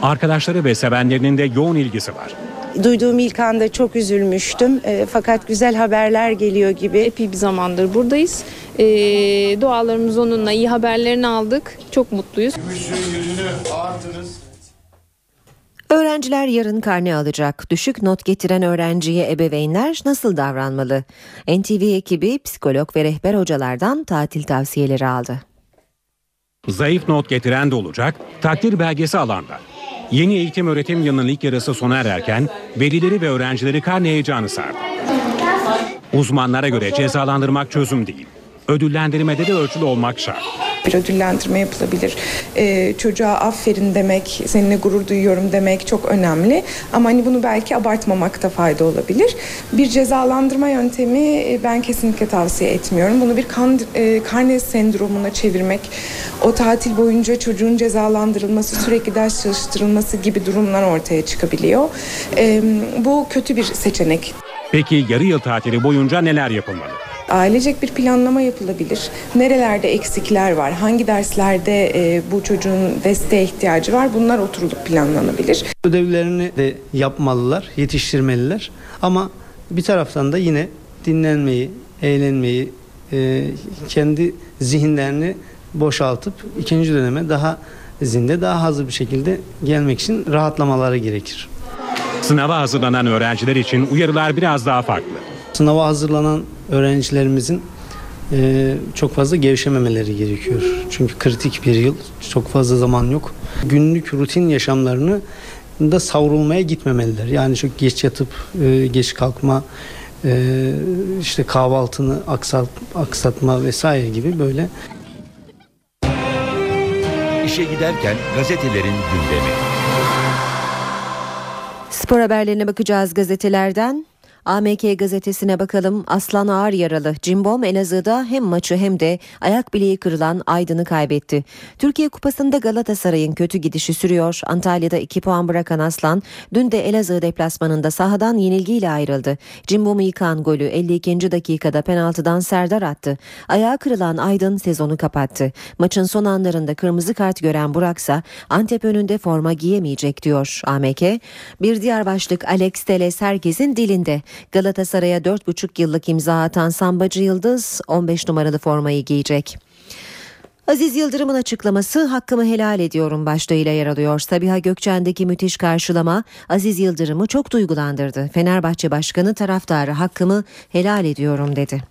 Arkadaşları ve sevenlerinin de yoğun ilgisi var. Duyduğum ilk anda çok üzülmüştüm. E, fakat güzel haberler geliyor gibi. Epey bir zamandır buradayız. E, dualarımız onunla iyi haberlerini aldık. Çok mutluyuz. Öğrenciler yarın karne alacak. Düşük not getiren öğrenciye ebeveynler nasıl davranmalı? NTV ekibi psikolog ve rehber hocalardan tatil tavsiyeleri aldı. Zayıf not getiren de olacak, takdir belgesi alanda. Yeni eğitim öğretim yılının ilk yarısı sona ererken velileri ve öğrencileri karne heyecanı sardı. Uzmanlara göre cezalandırmak çözüm değil. Ödüllendirmede de ölçülü olmak şart. Bir ödüllendirme yapılabilir. Ee, çocuğa aferin demek, seninle gurur duyuyorum demek çok önemli. Ama hani bunu belki abartmamakta fayda olabilir. Bir cezalandırma yöntemi e, ben kesinlikle tavsiye etmiyorum. Bunu bir kan, e, karne sendromuna çevirmek, o tatil boyunca çocuğun cezalandırılması, sürekli ders çalıştırılması gibi durumlar ortaya çıkabiliyor. Ee, bu kötü bir seçenek. Peki yarı yıl tatili boyunca neler yapılmalı? Ailecek bir planlama yapılabilir. Nerelerde eksikler var, hangi derslerde e, bu çocuğun desteğe ihtiyacı var bunlar oturulup planlanabilir. Ödevlerini de yapmalılar, yetiştirmeliler. Ama bir taraftan da yine dinlenmeyi, eğlenmeyi, e, kendi zihinlerini boşaltıp ikinci döneme daha zinde, daha hazır bir şekilde gelmek için rahatlamaları gerekir. Sınava hazırlanan öğrenciler için uyarılar biraz daha farklı. Sınava hazırlanan öğrencilerimizin e, çok fazla gevşememeleri gerekiyor. Çünkü kritik bir yıl, çok fazla zaman yok. Günlük rutin yaşamlarını da savrulmaya gitmemeliler. Yani çok geç yatıp e, geç kalkma, e, işte kahvaltını aksat, aksatma vesaire gibi böyle İşe giderken gazetelerin gündemi. Spor haberlerine bakacağız gazetelerden. AMK gazetesine bakalım. Aslan ağır yaralı. Cimbom Elazığ'da hem maçı hem de ayak bileği kırılan Aydın'ı kaybetti. Türkiye Kupası'nda Galatasaray'ın kötü gidişi sürüyor. Antalya'da 2 puan bırakan Aslan dün de Elazığ deplasmanında sahadan yenilgiyle ayrıldı. Cimbom'u yıkan golü 52. dakikada penaltıdan Serdar attı. Ayağı kırılan Aydın sezonu kapattı. Maçın son anlarında kırmızı kart gören Buraksa Antep önünde forma giyemeyecek diyor AMK. Bir diğer başlık Alex Teles herkesin dilinde. Galatasaray'a 4,5 yıllık imza atan Sambacı Yıldız 15 numaralı formayı giyecek. Aziz Yıldırım'ın açıklaması hakkımı helal ediyorum başlığıyla yer alıyor. Sabiha Gökçen'deki müthiş karşılama Aziz Yıldırım'ı çok duygulandırdı. Fenerbahçe Başkanı taraftarı hakkımı helal ediyorum dedi.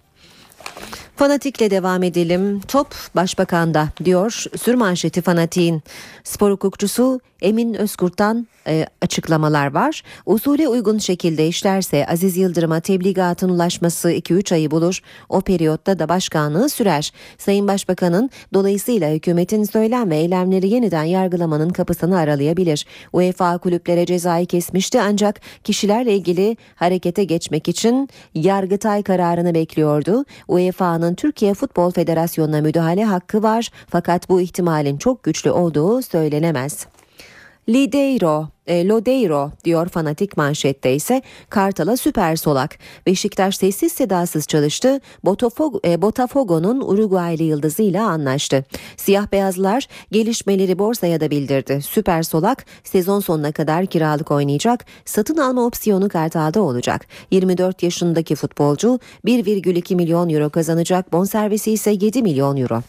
Fanatikle devam edelim. Top başbakanda diyor sürmanşeti fanatiğin. Spor hukukçusu Emin Özkurt'tan e, açıklamalar var. Usule uygun şekilde işlerse Aziz Yıldırım'a tebligatın ulaşması 2-3 ayı bulur. O periyotta da başkanlığı sürer. Sayın Başbakan'ın dolayısıyla hükümetin söylem ve eylemleri yeniden yargılamanın kapısını aralayabilir. UEFA kulüplere cezayı kesmişti ancak kişilerle ilgili harekete geçmek için Yargıtay kararını bekliyordu. UEFA'nın Türkiye Futbol Federasyonu'na müdahale hakkı var fakat bu ihtimalin çok güçlü olduğu söylenemez. Lideiro, e, Lodeiro diyor fanatik manşette ise Kartal'a süper solak. Beşiktaş sessiz sedasız çalıştı. Botafogo, e, Botafogo'nun Uruguaylı yıldızıyla anlaştı. Siyah beyazlar gelişmeleri borsaya da bildirdi. Süper solak sezon sonuna kadar kiralık oynayacak. Satın alma opsiyonu Kartal'da olacak. 24 yaşındaki futbolcu 1,2 milyon euro kazanacak. Bonservisi ise 7 milyon euro.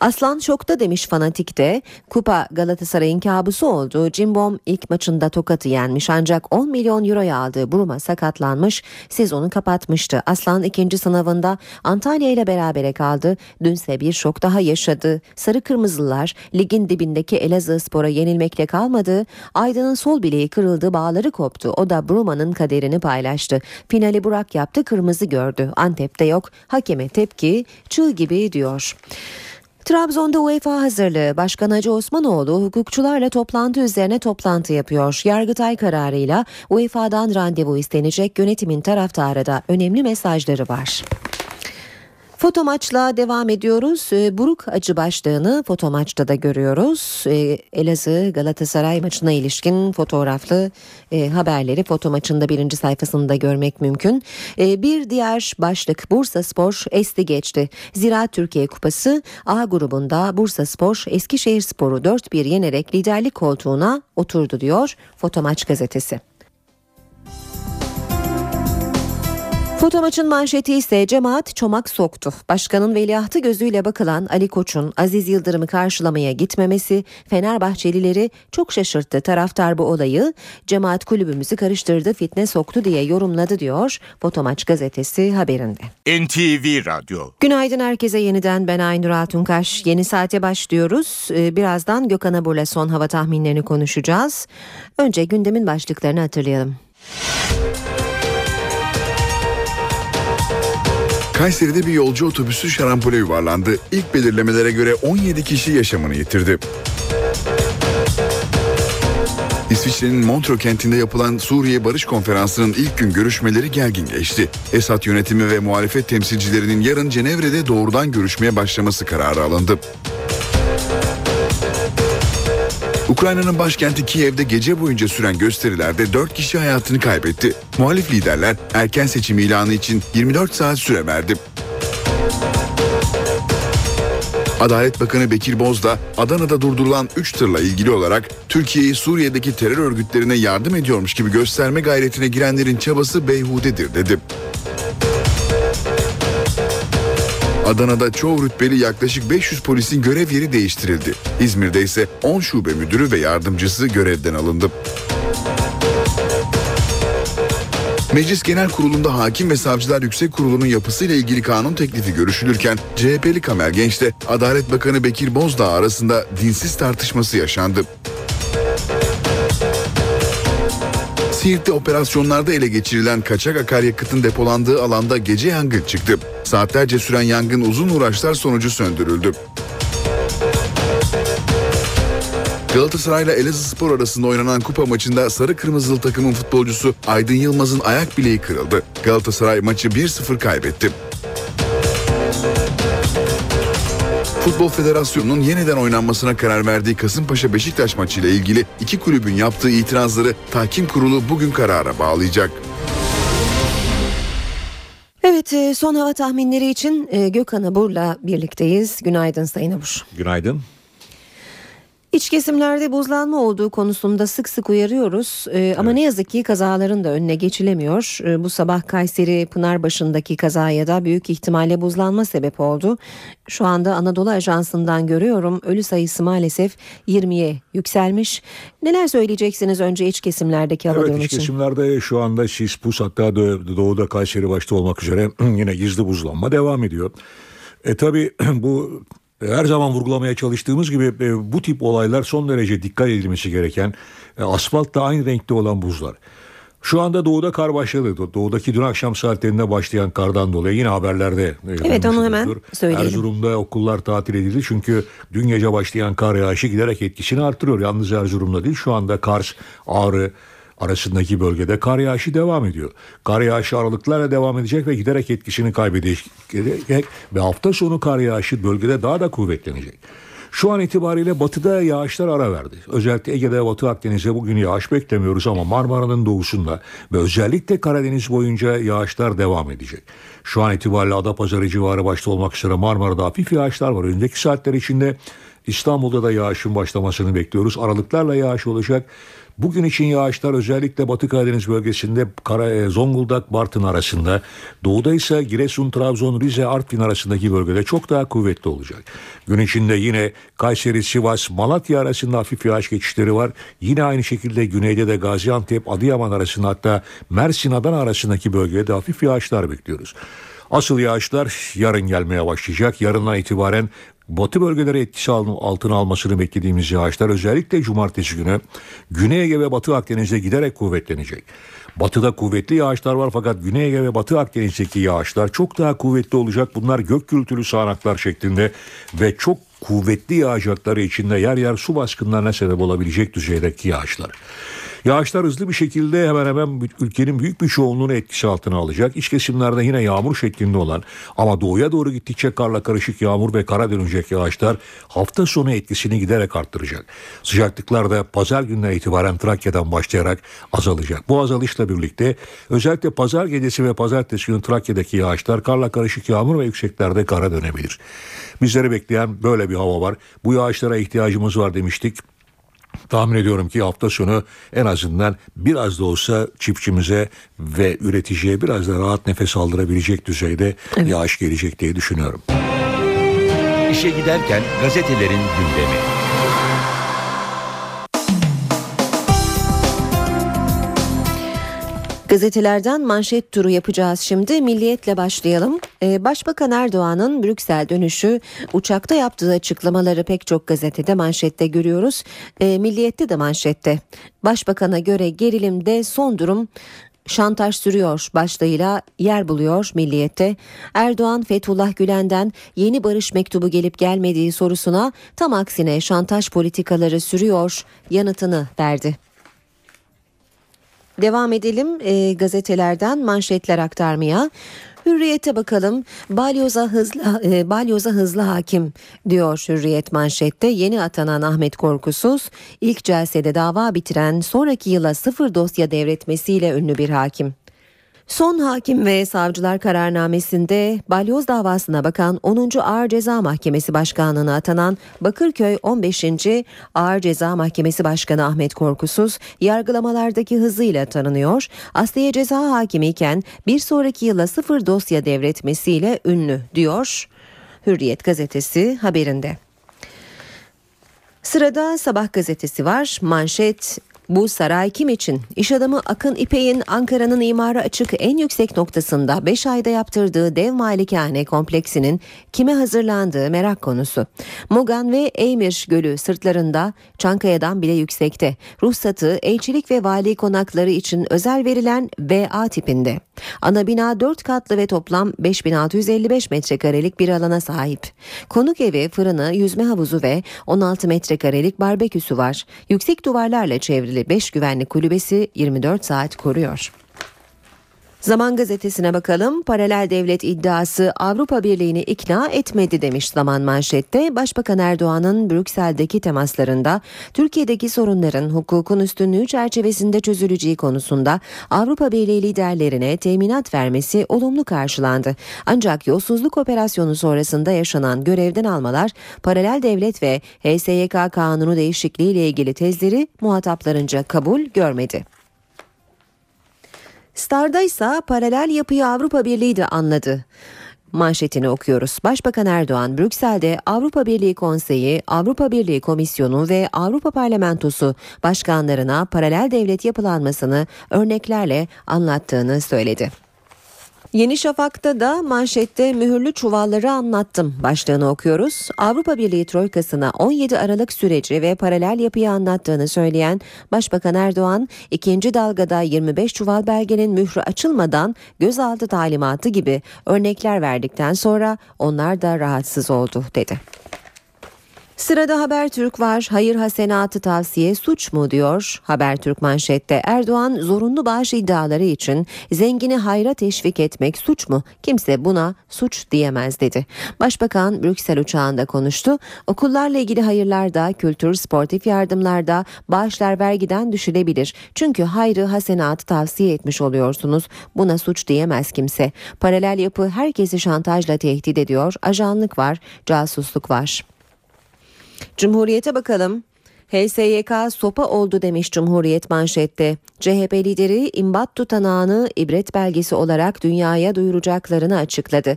Aslan şokta demiş fanatik de. Kupa Galatasaray'ın kabusu oldu. Cimbom ilk maçında Tokat'ı yenmiş ancak 10 milyon euroya aldığı Bruma sakatlanmış. Sezonu kapatmıştı. Aslan ikinci sınavında Antalya ile berabere kaldı. Dünse bir şok daha yaşadı. Sarı Kırmızılar ligin dibindeki Elazığ Spor'a yenilmekle kalmadı. Aydın'ın sol bileği kırıldı, bağları koptu. O da Bruma'nın kaderini paylaştı. Finali Burak yaptı, kırmızı gördü. Antep'te yok. Hakeme tepki çığ gibi diyor. Trabzon'da UEFA hazırlığı Başkan Hacı Osmanoğlu hukukçularla toplantı üzerine toplantı yapıyor. Yargıtay kararıyla UEFA'dan randevu istenecek yönetimin taraftarı da önemli mesajları var. Foto maçla devam ediyoruz. Ee, Buruk acı başlığını foto maçta da görüyoruz. Ee, Elazığ Galatasaray maçına ilişkin fotoğraflı e, haberleri foto maçında birinci sayfasında görmek mümkün. Ee, bir diğer başlık Bursa Spor esti geçti. Zira Türkiye Kupası A grubunda Bursa Spor Eskişehir Sporu 4-1 yenerek liderlik koltuğuna oturdu diyor Foto Maç gazetesi. Foto maçın manşeti ise cemaat çomak soktu. Başkanın veliahtı gözüyle bakılan Ali Koç'un Aziz Yıldırım'ı karşılamaya gitmemesi Fenerbahçelileri çok şaşırttı. Taraftar bu olayı cemaat kulübümüzü karıştırdı, fitne soktu diye yorumladı diyor Foto Maç gazetesi haberinde. NTV Radyo. Günaydın herkese yeniden ben Aynur Altunkaş. Yeni saate başlıyoruz. Ee, Birazdan Gökhan Abur'la son hava tahminlerini konuşacağız. Önce gündemin başlıklarını hatırlayalım. Kayseri'de bir yolcu otobüsü şarampole yuvarlandı. İlk belirlemelere göre 17 kişi yaşamını yitirdi. İsviçre'nin Montreux kentinde yapılan Suriye Barış Konferansı'nın ilk gün görüşmeleri gergin geçti. Esad yönetimi ve muhalefet temsilcilerinin yarın Cenevre'de doğrudan görüşmeye başlaması kararı alındı. Ukrayna'nın başkenti Kiev'de gece boyunca süren gösterilerde 4 kişi hayatını kaybetti. Muhalif liderler erken seçim ilanı için 24 saat süre verdi. Adalet Bakanı Bekir Bozdağ, Adana'da durdurulan 3 tırla ilgili olarak Türkiye'yi Suriye'deki terör örgütlerine yardım ediyormuş gibi gösterme gayretine girenlerin çabası beyhudedir dedi. Adana'da çoğu rütbeli yaklaşık 500 polisin görev yeri değiştirildi. İzmir'de ise 10 şube müdürü ve yardımcısı görevden alındı. Meclis Genel Kurulu'nda Hakim ve Savcılar Yüksek Kurulu'nun yapısıyla ilgili kanun teklifi görüşülürken CHP'li Kamer Genç'te Adalet Bakanı Bekir Bozdağ arasında dinsiz tartışması yaşandı. Siirt'te operasyonlarda ele geçirilen kaçak akaryakıtın depolandığı alanda gece yangın çıktı. Saatlerce süren yangın uzun uğraşlar sonucu söndürüldü. Galatasaray ile Elazığspor arasında oynanan kupa maçında sarı kırmızılı takımın futbolcusu Aydın Yılmaz'ın ayak bileği kırıldı. Galatasaray maçı 1-0 kaybetti. Futbol Federasyonu'nun yeniden oynanmasına karar verdiği Kasımpaşa Beşiktaş maçıyla ilgili iki kulübün yaptığı itirazları tahkim kurulu bugün karara bağlayacak. Evet e, son hava tahminleri için e, Gökhan Abur'la birlikteyiz. Günaydın Sayın Abur. Günaydın. İç kesimlerde buzlanma olduğu konusunda sık sık uyarıyoruz ee, ama ne yazık ki kazaların da önüne geçilemiyor. Ee, bu sabah Kayseri Pınarbaşı'ndaki kazaya da büyük ihtimalle buzlanma sebep oldu. Şu anda Anadolu Ajansı'ndan görüyorum ölü sayısı maalesef 20'ye yükselmiş. Neler söyleyeceksiniz önce iç kesimlerdeki hava evet, durumu iç için? kesimlerde şu anda sis, pus hatta doğu- doğuda Kayseri başta olmak üzere (clears throat) yine gizli buzlanma devam ediyor. E tabi (clears throat) bu her zaman vurgulamaya çalıştığımız gibi e, bu tip olaylar son derece dikkat edilmesi gereken e, asfaltta aynı renkte olan buzlar. Şu anda doğuda kar başladı. Do- Doğudaki dün akşam saatlerinde başlayan kardan dolayı yine haberlerde. e, Evet onu hemen söyleyelim. Erzurum'da okullar tatil edildi çünkü dün gece başlayan kar yağışı giderek etkisini artırıyor. Yalnız Erzurum'da değil şu anda Kars, Ağrı arasındaki bölgede kar yağışı devam ediyor. Kar yağışı aralıklarla devam edecek ve giderek etkisini kaybedecek ve hafta sonu kar yağışı bölgede daha da kuvvetlenecek. Şu an itibariyle batıda yağışlar ara verdi. Özellikle Ege'de Batı Akdeniz'e bugün yağış beklemiyoruz ama Marmara'nın doğusunda ve özellikle Karadeniz boyunca yağışlar devam edecek. Şu an itibariyle Adapazarı civarı başta olmak üzere Marmara'da hafif yağışlar var. Önümüzdeki saatler içinde İstanbul'da da yağışın başlamasını bekliyoruz. Aralıklarla yağış olacak. Bugün için yağışlar özellikle Batı Karadeniz bölgesinde Kara, e, Zonguldak Bartın arasında, doğuda ise Giresun, Trabzon, Rize, Artvin arasındaki bölgede çok daha kuvvetli olacak. Gün içinde yine Kayseri, Sivas, Malatya arasında hafif yağış geçişleri var. Yine aynı şekilde güneyde de Gaziantep, Adıyaman arasında hatta Mersin, Adana arasındaki bölgede hafif yağışlar bekliyoruz. Asıl yağışlar yarın gelmeye başlayacak. Yarından itibaren batı bölgeleri etkisi altına almasını beklediğimiz yağışlar özellikle cumartesi günü Güney Ege ve Batı Akdeniz'de giderek kuvvetlenecek. Batıda kuvvetli yağışlar var fakat Güney Ege ve Batı Akdeniz'deki yağışlar çok daha kuvvetli olacak. Bunlar gök gürültülü sağanaklar şeklinde ve çok kuvvetli yağacakları içinde yer yer su baskınlarına sebep olabilecek düzeydeki yağışlar. Yağışlar hızlı bir şekilde hemen hemen ülkenin büyük bir çoğunluğunu etkisi altına alacak. İç kesimlerde yine yağmur şeklinde olan ama doğuya doğru gittikçe karla karışık yağmur ve kara dönecek yağışlar hafta sonu etkisini giderek arttıracak. Sıcaklıklar da pazar gününe itibaren Trakya'dan başlayarak azalacak. Bu azalışla birlikte özellikle pazar gecesi ve pazartesi günü Trakya'daki yağışlar karla karışık yağmur ve yükseklerde kara dönebilir. Bizleri bekleyen böyle bir hava var. Bu yağışlara ihtiyacımız var demiştik. Tahmin ediyorum ki hafta sonu en azından biraz da olsa çiftçimize ve üreticiye biraz da rahat nefes aldırabilecek düzeyde evet. yağış gelecek diye düşünüyorum. İşe giderken gazetelerin gündemi. Gazetelerden manşet turu yapacağız şimdi. Milliyetle başlayalım. Ee, Başbakan Erdoğan'ın Brüksel dönüşü uçakta yaptığı açıklamaları pek çok gazetede manşette görüyoruz. Ee, Milliyette de manşette. Başbakan'a göre gerilimde son durum şantaj sürüyor başlığıyla yer buluyor Milliyet'te. Erdoğan Fethullah Gülen'den yeni barış mektubu gelip gelmediği sorusuna tam aksine şantaj politikaları sürüyor yanıtını verdi. Devam edelim e, gazetelerden manşetler aktarmaya. Hürriyete bakalım. Balyoza hızlı e, balyoza hızlı hakim diyor Hürriyet manşette. Yeni atanan Ahmet Korkusuz ilk celsede dava bitiren sonraki yıla sıfır dosya devretmesiyle ünlü bir hakim. Son hakim ve savcılar kararnamesinde balyoz davasına bakan 10. Ağır Ceza Mahkemesi Başkanlığı'na atanan Bakırköy 15. Ağır Ceza Mahkemesi Başkanı Ahmet Korkusuz yargılamalardaki hızıyla tanınıyor. Asliye ceza hakimiyken bir sonraki yıla sıfır dosya devretmesiyle ünlü diyor Hürriyet gazetesi haberinde. Sırada Sabah gazetesi var. Manşet bu saray kim için? İş adamı Akın İpek'in Ankara'nın imara açık en yüksek noktasında 5 ayda yaptırdığı dev malikane kompleksinin kime hazırlandığı merak konusu. Mogan ve Eymir Gölü sırtlarında Çankaya'dan bile yüksekte. Ruhsatı elçilik ve vali konakları için özel verilen VA tipinde. Ana bina 4 katlı ve toplam 5655 metrekarelik bir alana sahip. Konuk evi, fırını, yüzme havuzu ve 16 metrekarelik barbeküsü var. Yüksek duvarlarla çevrili 5 güvenlik kulübesi 24 saat koruyor. Zaman gazetesine bakalım. Paralel devlet iddiası Avrupa Birliği'ni ikna etmedi demiş Zaman manşette. Başbakan Erdoğan'ın Brüksel'deki temaslarında Türkiye'deki sorunların hukukun üstünlüğü çerçevesinde çözüleceği konusunda Avrupa Birliği liderlerine teminat vermesi olumlu karşılandı. Ancak yolsuzluk operasyonu sonrasında yaşanan görevden almalar, paralel devlet ve HSYK kanunu değişikliği ile ilgili tezleri muhataplarınca kabul görmedi. Star'da ise paralel yapıyı Avrupa Birliği de anladı. Manşetini okuyoruz. Başbakan Erdoğan Brüksel'de Avrupa Birliği Konseyi, Avrupa Birliği Komisyonu ve Avrupa Parlamentosu başkanlarına paralel devlet yapılanmasını örneklerle anlattığını söyledi. Yeni Şafak'ta da manşette mühürlü çuvalları anlattım başlığını okuyoruz. Avrupa Birliği Troikası'na 17 Aralık süreci ve paralel yapıyı anlattığını söyleyen Başbakan Erdoğan, ikinci dalgada 25 çuval belgenin mührü açılmadan gözaltı talimatı gibi örnekler verdikten sonra onlar da rahatsız oldu dedi. Sırada Habertürk var. Hayır hasenatı tavsiye suç mu diyor Habertürk manşette. Erdoğan zorunlu bağış iddiaları için zengini hayra teşvik etmek suç mu? Kimse buna suç diyemez dedi. Başbakan Brüksel uçağında konuştu. Okullarla ilgili hayırlarda, kültür, sportif yardımlarda bağışlar vergiden düşülebilir. Çünkü hayrı hasenatı tavsiye etmiş oluyorsunuz. Buna suç diyemez kimse. Paralel yapı herkesi şantajla tehdit ediyor. Ajanlık var, casusluk var. Cumhuriyete bakalım. HSYK sopa oldu demiş Cumhuriyet manşette. CHP lideri imbat tutanağını ibret belgesi olarak dünyaya duyuracaklarını açıkladı.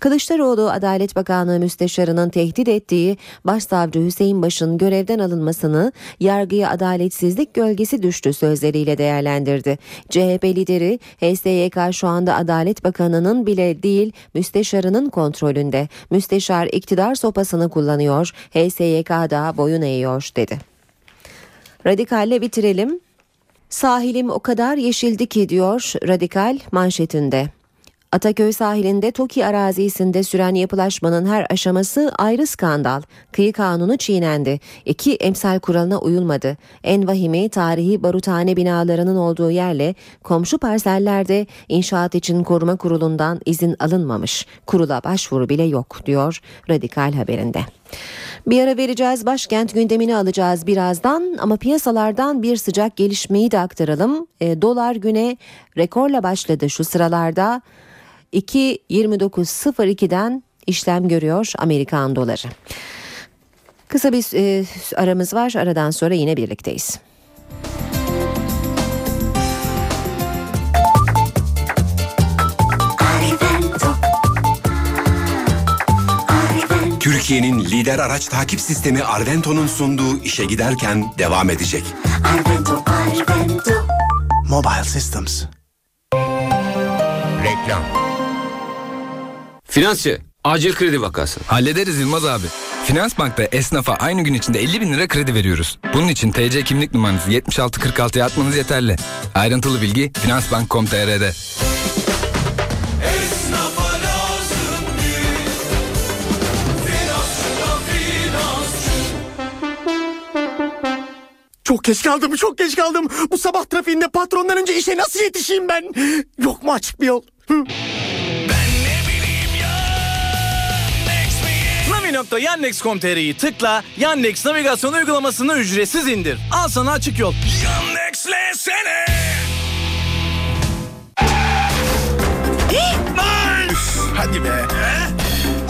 Kılıçdaroğlu Adalet Bakanlığı Müsteşarı'nın tehdit ettiği Başsavcı Hüseyin Baş'ın görevden alınmasını yargıya adaletsizlik gölgesi düştü sözleriyle değerlendirdi. CHP lideri HSYK şu anda Adalet Bakanı'nın bile değil müsteşarının kontrolünde. Müsteşar iktidar sopasını kullanıyor, HSYK da boyun eğiyor dedi. Radikalle bitirelim. Sahilim o kadar yeşildi ki diyor Radikal manşetinde. Ataköy sahilinde TOKİ arazisinde süren yapılaşmanın her aşaması ayrı skandal. Kıyı kanunu çiğnendi. İki emsal kuralına uyulmadı. En vahimi tarihi baruthane binalarının olduğu yerle komşu parsellerde inşaat için koruma kurulundan izin alınmamış. Kurula başvuru bile yok diyor Radikal haberinde. Bir ara vereceğiz başkent gündemini alacağız birazdan ama piyasalardan bir sıcak gelişmeyi de aktaralım. E, dolar güne rekorla başladı şu sıralarda 2.29.02'den işlem görüyor Amerikan doları. Kısa bir e, aramız var aradan sonra yine birlikteyiz. Türkiye'nin lider araç takip sistemi Arvento'nun sunduğu işe giderken devam edecek. Arvento, Arvento. Mobile Systems. Reklam. Finansçı, acil kredi vakası. Hallederiz Yılmaz abi. Finansbank'ta esnafa aynı gün içinde 50 bin lira kredi veriyoruz. Bunun için TC kimlik numaranızı 7646'ya atmanız yeterli. Ayrıntılı bilgi finansbank.com.tr'de. Çok geç kaldım, çok geç kaldım. Bu sabah trafiğinde patrondan önce işe nasıl yetişeyim ben? Yok mu açık bir yol? Hı. Navi.yandex.com.tr'yi tıkla, Yandex navigasyon uygulamasını ücretsiz indir. Al sana açık yol. Yandex'lesene. Hadi be.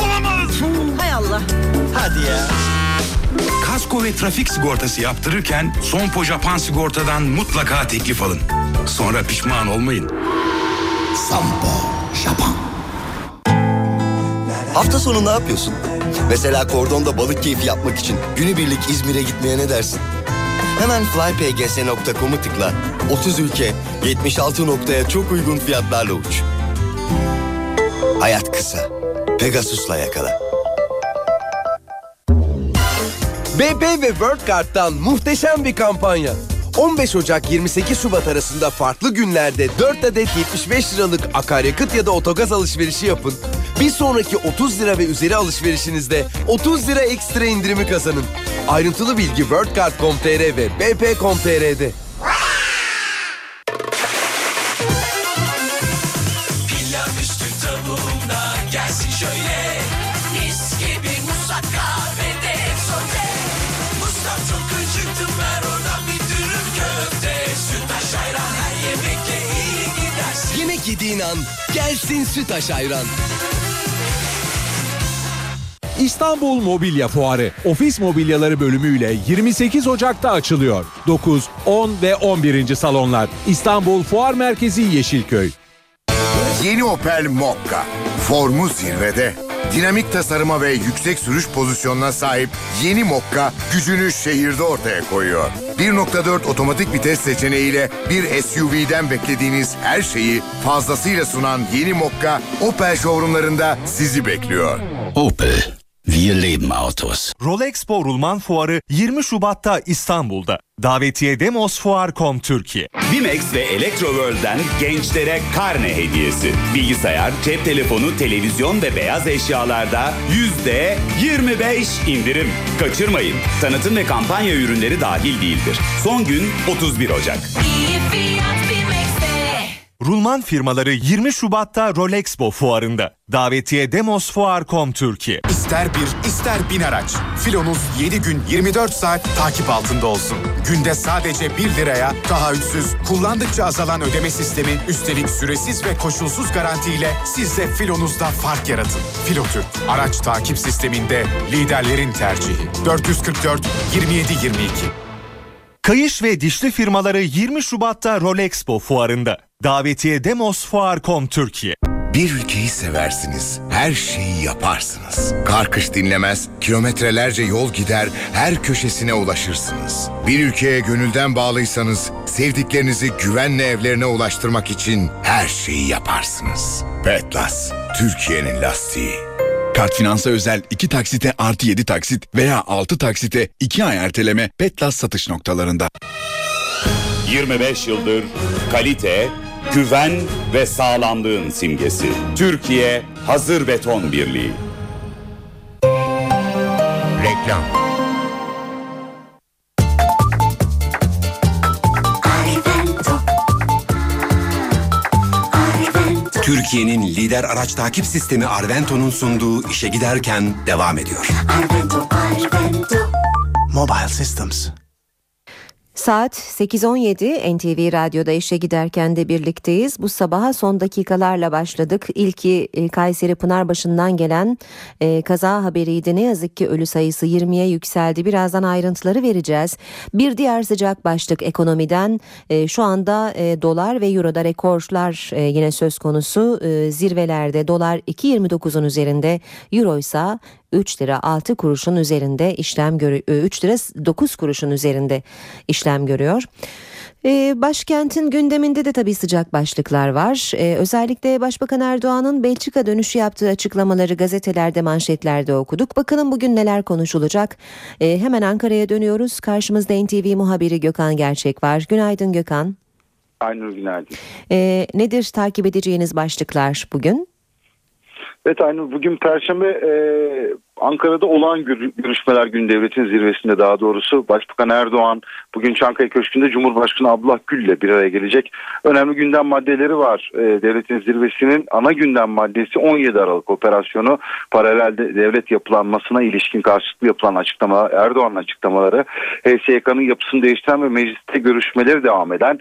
Olamaz. Hay Allah. Hadi ya. Kasko ve trafik sigortası yaptırırken Sompo Japan sigortadan mutlaka teklif alın. Sonra pişman olmayın. Sampo Japan. Hafta sonu ne yapıyorsun? Mesela kordonda balık keyfi yapmak için günübirlik İzmir'e gitmeye ne dersin? Hemen flypgs.com'u tıkla. 30 ülke, 76 noktaya çok uygun fiyatlarla uç. Hayat kısa. Pegasus'la yakala. BP ve WorldCard'dan muhteşem bir kampanya. 15 Ocak 28 Şubat arasında farklı günlerde 4 adet 75 liralık akaryakıt ya da otogaz alışverişi yapın. Bir sonraki 30 lira ve üzeri alışverişinizde 30 lira ekstra indirimi kazanın. Ayrıntılı bilgi worldcard.com.tr ve bp.com.tr'de. yediğin an gelsin sütaş ayran. İstanbul Mobilya Fuarı ofis mobilyaları bölümüyle 28 Ocak'ta açılıyor. 9, 10 ve 11. salonlar İstanbul Fuar Merkezi Yeşilköy. Yeni Opel Mokka. Formu zirvede. Dinamik tasarıma ve yüksek sürüş pozisyonuna sahip yeni Mokka gücünü şehirde ortaya koyuyor. 1.4 otomatik vites seçeneğiyle bir SUV'den beklediğiniz her şeyi fazlasıyla sunan yeni Mokka Opel showroomlarında sizi bekliyor. Opel. Wir leben Autos. Rolexpo Rulman Fuarı 20 Şubat'ta İstanbul'da. Davetiye demosfuar.com Türkiye. Bimex ve Electroworld'den gençlere karne hediyesi. Bilgisayar, cep telefonu, televizyon ve beyaz eşyalarda yüzde 25 indirim. Kaçırmayın. Tanıtım ve kampanya ürünleri dahil değildir. Son gün 31 Ocak. İyi fiyat. Rulman firmaları 20 Şubat'ta Rolexpo fuarında. Davetiye demosfuar.com Türkiye. İster bir ister bin araç. Filonuz 7 gün 24 saat takip altında olsun. Günde sadece 1 liraya taahhütsüz, kullandıkça azalan ödeme sistemi, üstelik süresiz ve koşulsuz garantiyle siz de filonuzda fark yaratın. Filotürk, araç takip sisteminde liderlerin tercihi. 444 27 22. Kayış ve dişli firmaları 20 Şubat'ta Rolexpo fuarında. Davetiye demosfuar.com Türkiye. Bir ülkeyi seversiniz, her şeyi yaparsınız. Kar kış dinlemez, kilometrelerce yol gider, her köşesine ulaşırsınız. Bir ülkeye gönülden bağlıysanız, sevdiklerinizi güvenle evlerine ulaştırmak için her şeyi yaparsınız. Petlas, Türkiye'nin lastiği. Kart finansa özel 2 taksite artı 7 taksit veya 6 taksite 2 ay erteleme Petlas satış noktalarında. 25 yıldır kalite, güven ve sağlamlığın simgesi. Türkiye Hazır Beton Birliği. Reklam Türkiye'nin lider araç takip sistemi Arvento'nun sunduğu işe giderken devam ediyor. Mobile Systems. Saat 8.17 NTV Radyo'da işe giderken de birlikteyiz. Bu sabaha son dakikalarla başladık. İlki e, Kayseri Pınarbaşı'ndan gelen e, kaza haberiydi. Ne yazık ki ölü sayısı 20'ye yükseldi. Birazdan ayrıntıları vereceğiz. Bir diğer sıcak başlık ekonomiden e, şu anda e, dolar ve euroda rekorlar e, yine söz konusu. E, zirvelerde dolar 2.29'un üzerinde, euro ise 3 lira 6 kuruşun üzerinde işlem görüyor. 3 lira 9 kuruşun üzerinde işlem görüyor. Ee, başkentin gündeminde de tabii sıcak başlıklar var. Ee, özellikle Başbakan Erdoğan'ın Belçika dönüşü yaptığı açıklamaları gazetelerde manşetlerde okuduk. Bakalım bugün neler konuşulacak. Ee, hemen Ankara'ya dönüyoruz. Karşımızda NTV muhabiri Gökhan Gerçek var. Günaydın Gökhan. Aynur günaydın. Ee, nedir takip edeceğiniz başlıklar bugün? Evet Aynur bugün Perşembe e, Ankara'da olağan görüşmeler gün devletin zirvesinde daha doğrusu Başbakan Erdoğan bugün Çankaya Köşkü'nde Cumhurbaşkanı Abdullah Gül ile bir araya gelecek. Önemli gündem maddeleri var. E, devletin zirvesinin ana gündem maddesi 17 Aralık operasyonu paralel devlet yapılanmasına ilişkin karşılıklı yapılan açıklama Erdoğan'ın açıklamaları HSYK'nın yapısını değiştiren ve mecliste görüşmeleri devam eden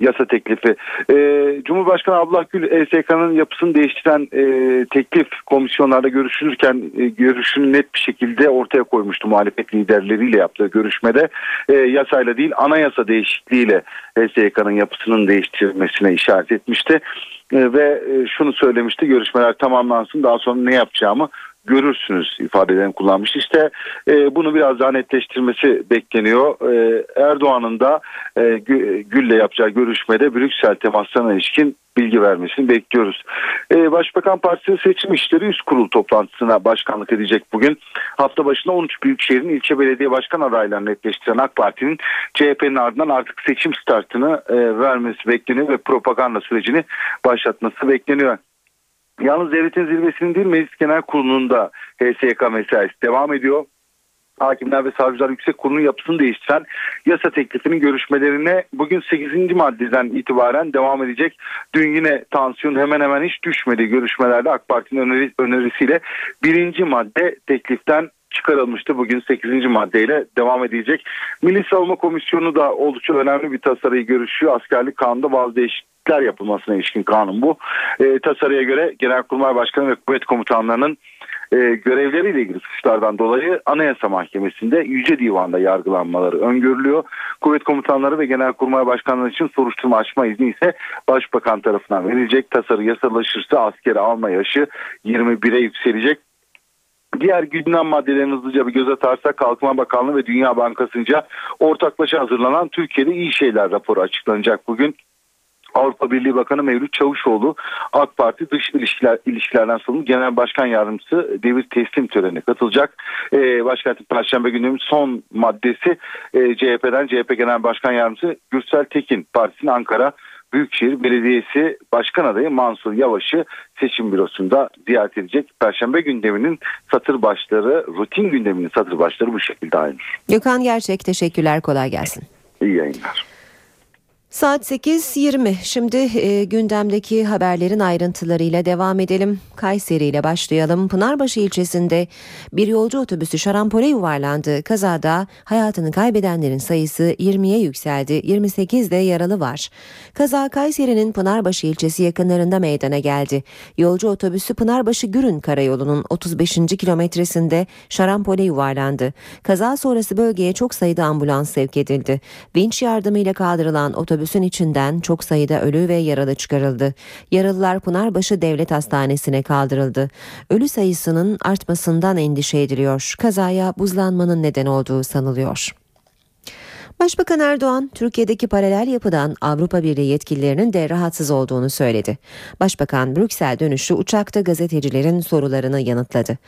yasa teklifi. Ee, Cumhurbaşkanı Abdullah Gül ESK'nın yapısını değiştiren e, teklif komisyonlarda görüşülürken e, görüşünü net bir şekilde ortaya koymuştu muhalefet liderleriyle yaptığı görüşmede. E, yasayla değil anayasa değişikliğiyle ESK'nın yapısının değiştirilmesine işaret etmişti. E, ve e, şunu söylemişti görüşmeler tamamlansın daha sonra ne yapacağımı görürsünüz ifadelerini kullanmış. İşte e, bunu biraz daha netleştirmesi bekleniyor. E, Erdoğan'ın da e, Gül'le yapacağı görüşmede Brüksel temaslarına ilişkin bilgi vermesini bekliyoruz. Ee, Başbakan Partisi Seçim İşleri Üst Kurul toplantısına başkanlık edecek bugün. Hafta başında 13 büyükşehirin ilçe belediye başkan adaylarını netleştiren AK Parti'nin CHP'nin ardından artık seçim startını e, vermesi bekleniyor ve propaganda sürecini başlatması bekleniyor. Yalnız devletin zirvesinin değil meclis genel kurulunun da HSYK mesaisi devam ediyor. Hakimler ve Savcılar Yüksek Kurulu'nun yapısını değiştiren yasa teklifinin görüşmelerine bugün 8. maddeden itibaren devam edecek. Dün yine tansiyon hemen hemen hiç düşmedi görüşmelerde AK Parti'nin öneri, önerisiyle birinci madde tekliften çıkarılmıştı. Bugün 8. maddeyle devam edecek. Milli Savunma Komisyonu da oldukça önemli bir tasarıyı görüşüyor. Askerlik kanunda bazı değişiklikler yapılmasına ilişkin kanun bu. E, tasarıya göre Genelkurmay Başkanı ve kuvvet komutanlarının e, görevleriyle ilgili suçlardan dolayı Anayasa Mahkemesi'nde Yüce Divan'da yargılanmaları öngörülüyor. Kuvvet komutanları ve Genelkurmay Başkanları için soruşturma açma izni ise Başbakan tarafından verilecek. Tasarı yasalaşırsa askeri alma yaşı 21'e yükselecek. Diğer gündem maddelerini hızlıca bir göz atarsak Kalkınma Bakanlığı ve Dünya Bankası'nca ortaklaşa hazırlanan Türkiye'de iyi şeyler raporu açıklanacak bugün. Avrupa Birliği Bakanı Mevlüt Çavuşoğlu AK Parti Dış İlişkiler, İlişkilerden sorumlu Genel Başkan Yardımcısı devir teslim törenine katılacak. Ee, başkentin Perşembe gününün son maddesi e, CHP'den CHP Genel Başkan Yardımcısı Gürsel Tekin Partisi'nin Ankara Büyükşehir Belediyesi Başkan adayı Mansur Yavaş'ı seçim bürosunda ziyaret edecek. Perşembe gündeminin satır başları, rutin gündeminin satır başları bu şekilde aynı. Gökhan Gerçek teşekkürler kolay gelsin. İyi yayınlar. Saat 8.20. Şimdi e, gündemdeki haberlerin ayrıntılarıyla devam edelim. Kayseri ile başlayalım. Pınarbaşı ilçesinde bir yolcu otobüsü şarampole yuvarlandı. Kazada hayatını kaybedenlerin sayısı 20'ye yükseldi. 28 de yaralı var. Kaza Kayseri'nin Pınarbaşı ilçesi yakınlarında meydana geldi. Yolcu otobüsü Pınarbaşı Gürün karayolunun 35. kilometresinde şarampole yuvarlandı. Kaza sonrası bölgeye çok sayıda ambulans sevk edildi. Vinç yardımıyla kaldırılan otobüs Otobüsün içinden çok sayıda ölü ve yaralı çıkarıldı. Yaralılar Pınarbaşı Devlet Hastanesi'ne kaldırıldı. Ölü sayısının artmasından endişe ediliyor. Kazaya buzlanmanın neden olduğu sanılıyor. Başbakan Erdoğan, Türkiye'deki paralel yapıdan Avrupa Birliği yetkililerinin de rahatsız olduğunu söyledi. Başbakan Brüksel dönüşü uçakta gazetecilerin sorularını yanıtladı.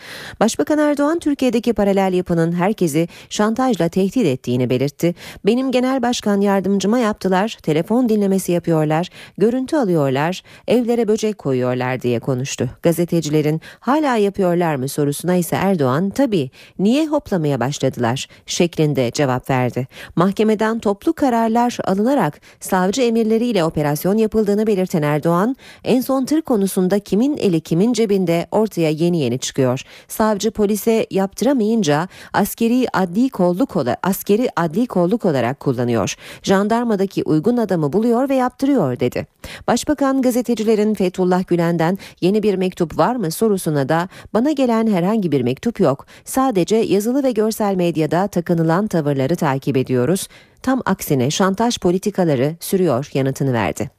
Başbakan Erdoğan, Türkiye'deki paralel yapının herkesi şantajla tehdit ettiğini belirtti. Benim genel başkan yardımcıma yaptılar, telefon dinlemesi yapıyorlar, görüntü alıyorlar, evlere böcek koyuyorlar diye konuştu. Gazetecilerin hala yapıyorlar mı sorusuna ise Erdoğan, tabii niye hoplamaya başladılar şeklinde cevap verdi. Mahkeme mahkemeden toplu kararlar alınarak savcı emirleriyle operasyon yapıldığını belirten Erdoğan, en son tır konusunda kimin eli kimin cebinde ortaya yeni yeni çıkıyor. Savcı polise yaptıramayınca askeri adli kolluk olarak, askeri adli kolluk olarak kullanıyor. Jandarmadaki uygun adamı buluyor ve yaptırıyor dedi. Başbakan gazetecilerin Fethullah Gülen'den yeni bir mektup var mı sorusuna da bana gelen herhangi bir mektup yok. Sadece yazılı ve görsel medyada takınılan tavırları takip ediyoruz. Tam aksine şantaj politikaları sürüyor yanıtını verdi.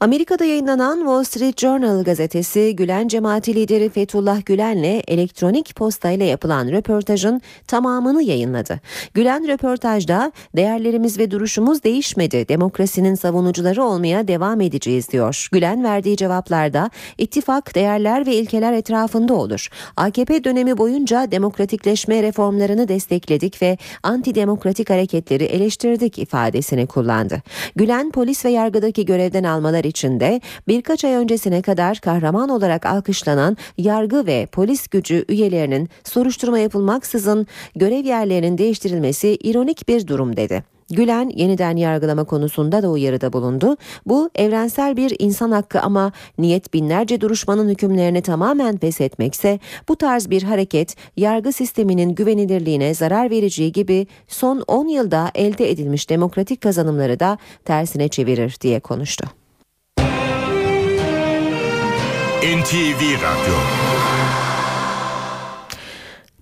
Amerika'da yayınlanan Wall Street Journal gazetesi Gülen cemaati lideri Fethullah Gülen'le elektronik postayla yapılan röportajın tamamını yayınladı. Gülen röportajda değerlerimiz ve duruşumuz değişmedi. Demokrasinin savunucuları olmaya devam edeceğiz diyor. Gülen verdiği cevaplarda ittifak değerler ve ilkeler etrafında olur. AKP dönemi boyunca demokratikleşme reformlarını destekledik ve antidemokratik hareketleri eleştirdik ifadesini kullandı. Gülen polis ve yargıdaki görevden almalar içinde birkaç ay öncesine kadar kahraman olarak alkışlanan yargı ve polis gücü üyelerinin soruşturma yapılmaksızın görev yerlerinin değiştirilmesi ironik bir durum dedi. Gülen yeniden yargılama konusunda da uyarıda bulundu. Bu evrensel bir insan hakkı ama niyet binlerce duruşmanın hükümlerini tamamen feshetmekse bu tarz bir hareket yargı sisteminin güvenilirliğine zarar vereceği gibi son 10 yılda elde edilmiş demokratik kazanımları da tersine çevirir diye konuştu. NTV Radyo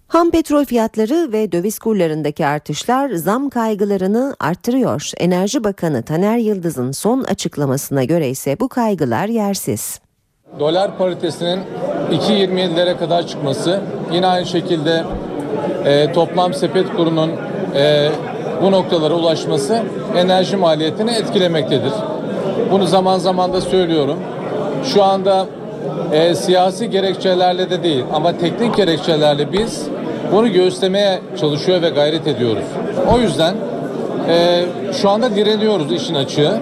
Ham petrol fiyatları ve döviz kurlarındaki artışlar zam kaygılarını arttırıyor. Enerji Bakanı Taner Yıldız'ın son açıklamasına göre ise bu kaygılar yersiz. Dolar paritesinin 2.27'lere kadar çıkması, yine aynı şekilde e, toplam sepet kurunun e, bu noktalara ulaşması enerji maliyetini etkilemektedir. Bunu zaman zaman da söylüyorum. Şu anda e, siyasi gerekçelerle de değil ama teknik gerekçelerle biz bunu göğüslemeye çalışıyor ve gayret ediyoruz. O yüzden e, şu anda direniyoruz işin açığı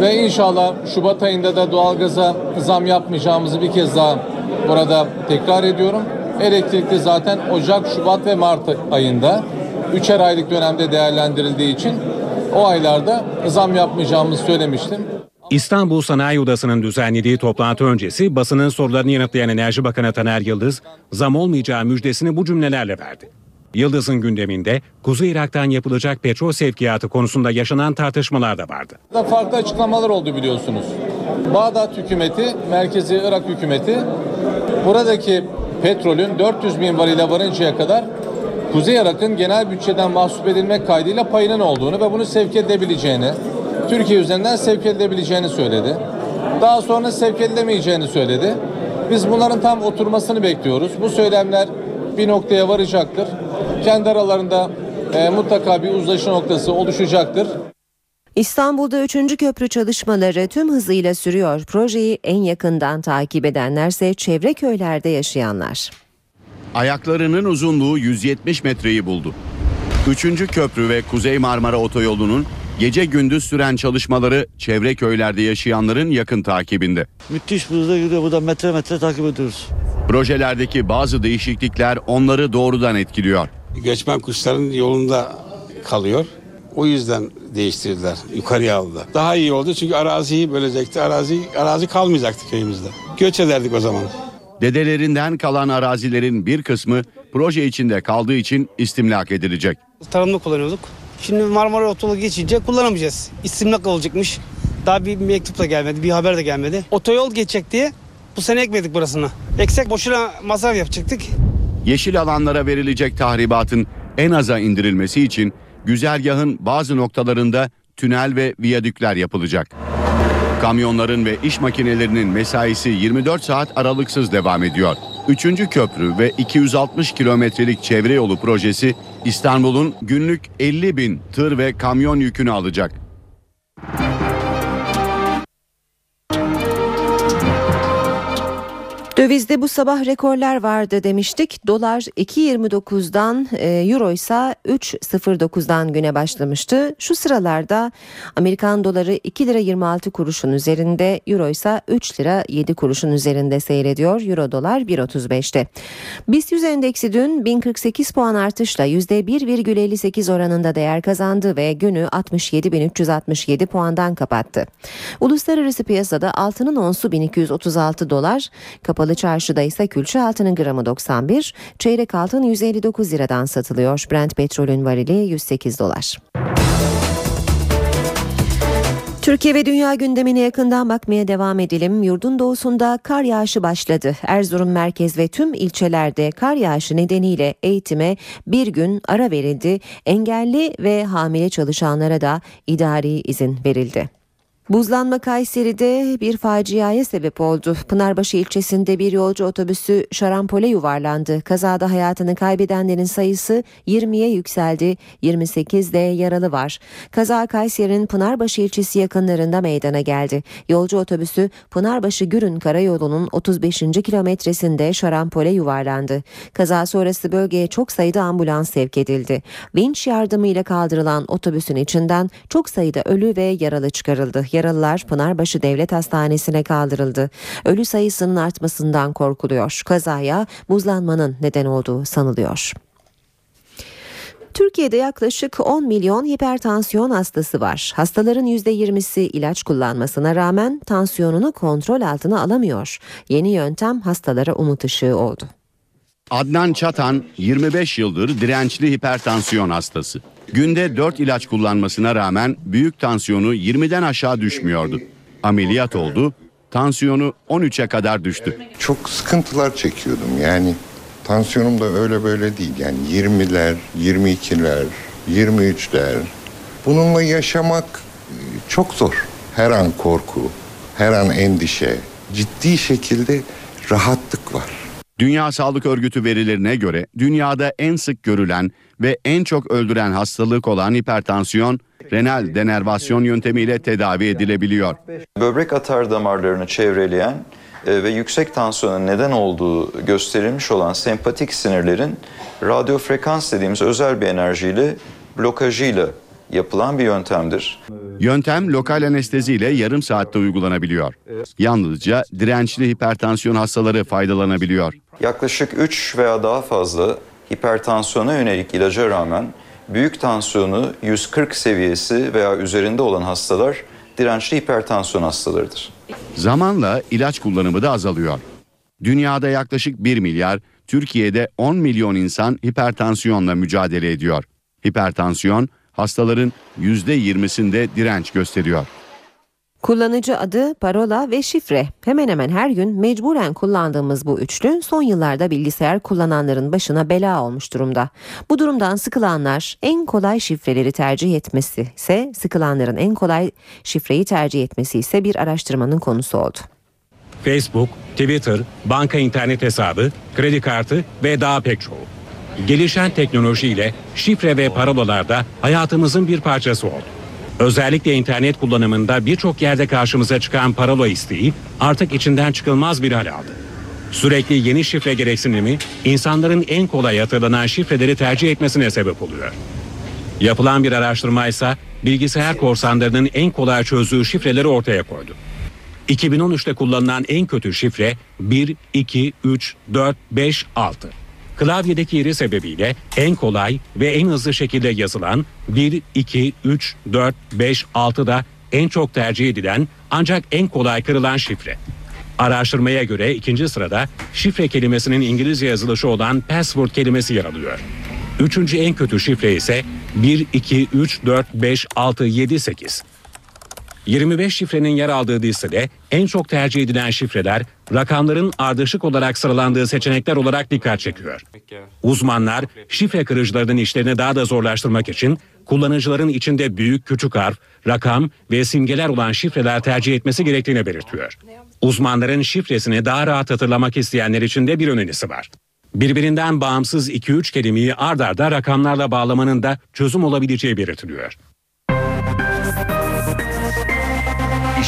ve inşallah Şubat ayında da doğalgaza zam yapmayacağımızı bir kez daha burada tekrar ediyorum. Elektrikli zaten Ocak, Şubat ve Mart ayında üçer aylık dönemde değerlendirildiği için o aylarda zam yapmayacağımızı söylemiştim. İstanbul Sanayi Odası'nın düzenlediği toplantı öncesi basının sorularını yanıtlayan Enerji Bakanı Taner Yıldız, zam olmayacağı müjdesini bu cümlelerle verdi. Yıldız'ın gündeminde Kuzey Irak'tan yapılacak petrol sevkiyatı konusunda yaşanan tartışmalar da vardı. Farklı açıklamalar oldu biliyorsunuz. Bağdat hükümeti, merkezi Irak hükümeti buradaki petrolün 400 bin varile varıncaya kadar Kuzey Irak'ın genel bütçeden mahsup edilmek kaydıyla payının olduğunu ve bunu sevk edebileceğini, Türkiye üzerinden sevk edilebileceğini söyledi. Daha sonra sevk edilemeyeceğini söyledi. Biz bunların tam oturmasını bekliyoruz. Bu söylemler bir noktaya varacaktır. Kendi aralarında e, mutlaka bir uzlaşı noktası oluşacaktır. İstanbul'da 3. köprü çalışmaları tüm hızıyla sürüyor. Projeyi en yakından takip edenlerse çevre köylerde yaşayanlar. Ayaklarının uzunluğu 170 metreyi buldu. 3. köprü ve Kuzey Marmara Otoyolu'nun gece gündüz süren çalışmaları çevre köylerde yaşayanların yakın takibinde. Müthiş bir hızla gidiyor. Burada metre metre takip ediyoruz. Projelerdeki bazı değişiklikler onları doğrudan etkiliyor. Göçmen kuşların yolunda kalıyor. O yüzden değiştirdiler. Yukarıya aldılar. Daha iyi oldu çünkü araziyi bölecekti. Arazi, arazi kalmayacaktı köyümüzde. Göç ederdik o zaman. Dedelerinden kalan arazilerin bir kısmı proje içinde kaldığı için istimlak edilecek. Tarımda kullanıyorduk. Şimdi Marmara Otoyolu geçince kullanamayacağız. İstimlak olacakmış. Daha bir mektup da gelmedi, bir haber de gelmedi. Otoyol geçecek diye bu sene ekmedik burasını. Eksek boşuna masraf yapacaktık. Yeşil alanlara verilecek tahribatın en aza indirilmesi için güzergahın bazı noktalarında tünel ve viyadükler yapılacak. Kamyonların ve iş makinelerinin mesaisi 24 saat aralıksız devam ediyor. Üçüncü köprü ve 260 kilometrelik çevre yolu projesi İstanbul'un günlük 50 bin tır ve kamyon yükünü alacak. Dövizde bu sabah rekorlar vardı demiştik. Dolar 2.29'dan, e, euro ise 3.09'dan güne başlamıştı. Şu sıralarda Amerikan doları 2 lira 26 kuruşun üzerinde, euro ise 3 lira 7 kuruşun üzerinde seyrediyor. Euro dolar 1.35'te. BIST 100 endeksi dün 1048 puan artışla %1,58 oranında değer kazandı ve günü 67.367 puandan kapattı. Uluslararası piyasada altının onsu 1236 dolar, kapalı çarşıda ise külçe altının gramı 91, çeyrek altın 159 liradan satılıyor. Brent petrolün varili 108 dolar. Türkiye ve dünya gündemine yakından bakmaya devam edelim. Yurdun doğusunda kar yağışı başladı. Erzurum merkez ve tüm ilçelerde kar yağışı nedeniyle eğitime bir gün ara verildi. Engelli ve hamile çalışanlara da idari izin verildi. Buzlanma Kayseri'de bir faciaya sebep oldu. Pınarbaşı ilçesinde bir yolcu otobüsü şarampole yuvarlandı. Kazada hayatını kaybedenlerin sayısı 20'ye yükseldi. 28 de yaralı var. Kaza Kayseri'nin Pınarbaşı ilçesi yakınlarında meydana geldi. Yolcu otobüsü Pınarbaşı Gürün Karayolu'nun 35. kilometresinde şarampole yuvarlandı. Kaza sonrası bölgeye çok sayıda ambulans sevk edildi. Vinç yardımıyla kaldırılan otobüsün içinden çok sayıda ölü ve yaralı çıkarıldı. Yaralılar Pınarbaşı Devlet Hastanesi'ne kaldırıldı. Ölü sayısının artmasından korkuluyor. Kazaya buzlanmanın neden olduğu sanılıyor. Türkiye'de yaklaşık 10 milyon hipertansiyon hastası var. Hastaların %20'si ilaç kullanmasına rağmen tansiyonunu kontrol altına alamıyor. Yeni yöntem hastalara umut ışığı oldu. Adnan Çatan 25 yıldır dirençli hipertansiyon hastası. Günde 4 ilaç kullanmasına rağmen büyük tansiyonu 20'den aşağı düşmüyordu. Ameliyat oldu, tansiyonu 13'e kadar düştü. Çok sıkıntılar çekiyordum yani. Tansiyonum da öyle böyle değil yani 20'ler, 22'ler, 23'ler. Bununla yaşamak e, çok zor. Her an korku, her an endişe, ciddi şekilde rahatlık var. Dünya Sağlık Örgütü verilerine göre dünyada en sık görülen ve en çok öldüren hastalık olan hipertansiyon renal denervasyon yöntemiyle tedavi edilebiliyor. Böbrek atar damarlarını çevreleyen e, ve yüksek tansiyonun neden olduğu gösterilmiş olan sempatik sinirlerin radyo frekans dediğimiz özel bir enerjiyle blokajıyla yapılan bir yöntemdir. Yöntem lokal anesteziyle yarım saatte uygulanabiliyor. Yalnızca dirençli hipertansiyon hastaları faydalanabiliyor. Yaklaşık 3 veya daha fazla hipertansiyona yönelik ilaca rağmen büyük tansiyonu 140 seviyesi veya üzerinde olan hastalar dirençli hipertansiyon hastalarıdır. Zamanla ilaç kullanımı da azalıyor. Dünyada yaklaşık 1 milyar, Türkiye'de 10 milyon insan hipertansiyonla mücadele ediyor. Hipertansiyon hastaların %20'sinde direnç gösteriyor. Kullanıcı adı, parola ve şifre. Hemen hemen her gün mecburen kullandığımız bu üçlü son yıllarda bilgisayar kullananların başına bela olmuş durumda. Bu durumdan sıkılanlar en kolay şifreleri tercih etmesi ise sıkılanların en kolay şifreyi tercih etmesi ise bir araştırmanın konusu oldu. Facebook, Twitter, banka internet hesabı, kredi kartı ve daha pek çoğu. Gelişen teknolojiyle şifre ve parolalar da hayatımızın bir parçası oldu. Özellikle internet kullanımında birçok yerde karşımıza çıkan parola isteği artık içinden çıkılmaz bir hal aldı. Sürekli yeni şifre gereksinimi insanların en kolay hatırlanan şifreleri tercih etmesine sebep oluyor. Yapılan bir araştırma ise bilgisayar korsanlarının en kolay çözdüğü şifreleri ortaya koydu. 2013'te kullanılan en kötü şifre 1, 2, 3, 4, 5, 6. Klavyedeki yeri sebebiyle en kolay ve en hızlı şekilde yazılan 1, 2, 3, 4, 5, 6 da en çok tercih edilen ancak en kolay kırılan şifre. Araştırmaya göre ikinci sırada şifre kelimesinin İngilizce yazılışı olan password kelimesi yer alıyor. Üçüncü en kötü şifre ise 1, 2, 3, 4, 5, 6, 7, 8. 25 şifrenin yer aldığı listede en çok tercih edilen şifreler rakamların ardışık olarak sıralandığı seçenekler olarak dikkat çekiyor. Uzmanlar şifre kırıcılarının işlerini daha da zorlaştırmak için kullanıcıların içinde büyük küçük harf, rakam ve simgeler olan şifreler tercih etmesi gerektiğini belirtiyor. Uzmanların şifresini daha rahat hatırlamak isteyenler için de bir önerisi var. Birbirinden bağımsız 2-3 kelimeyi ard arda rakamlarla bağlamanın da çözüm olabileceği belirtiliyor.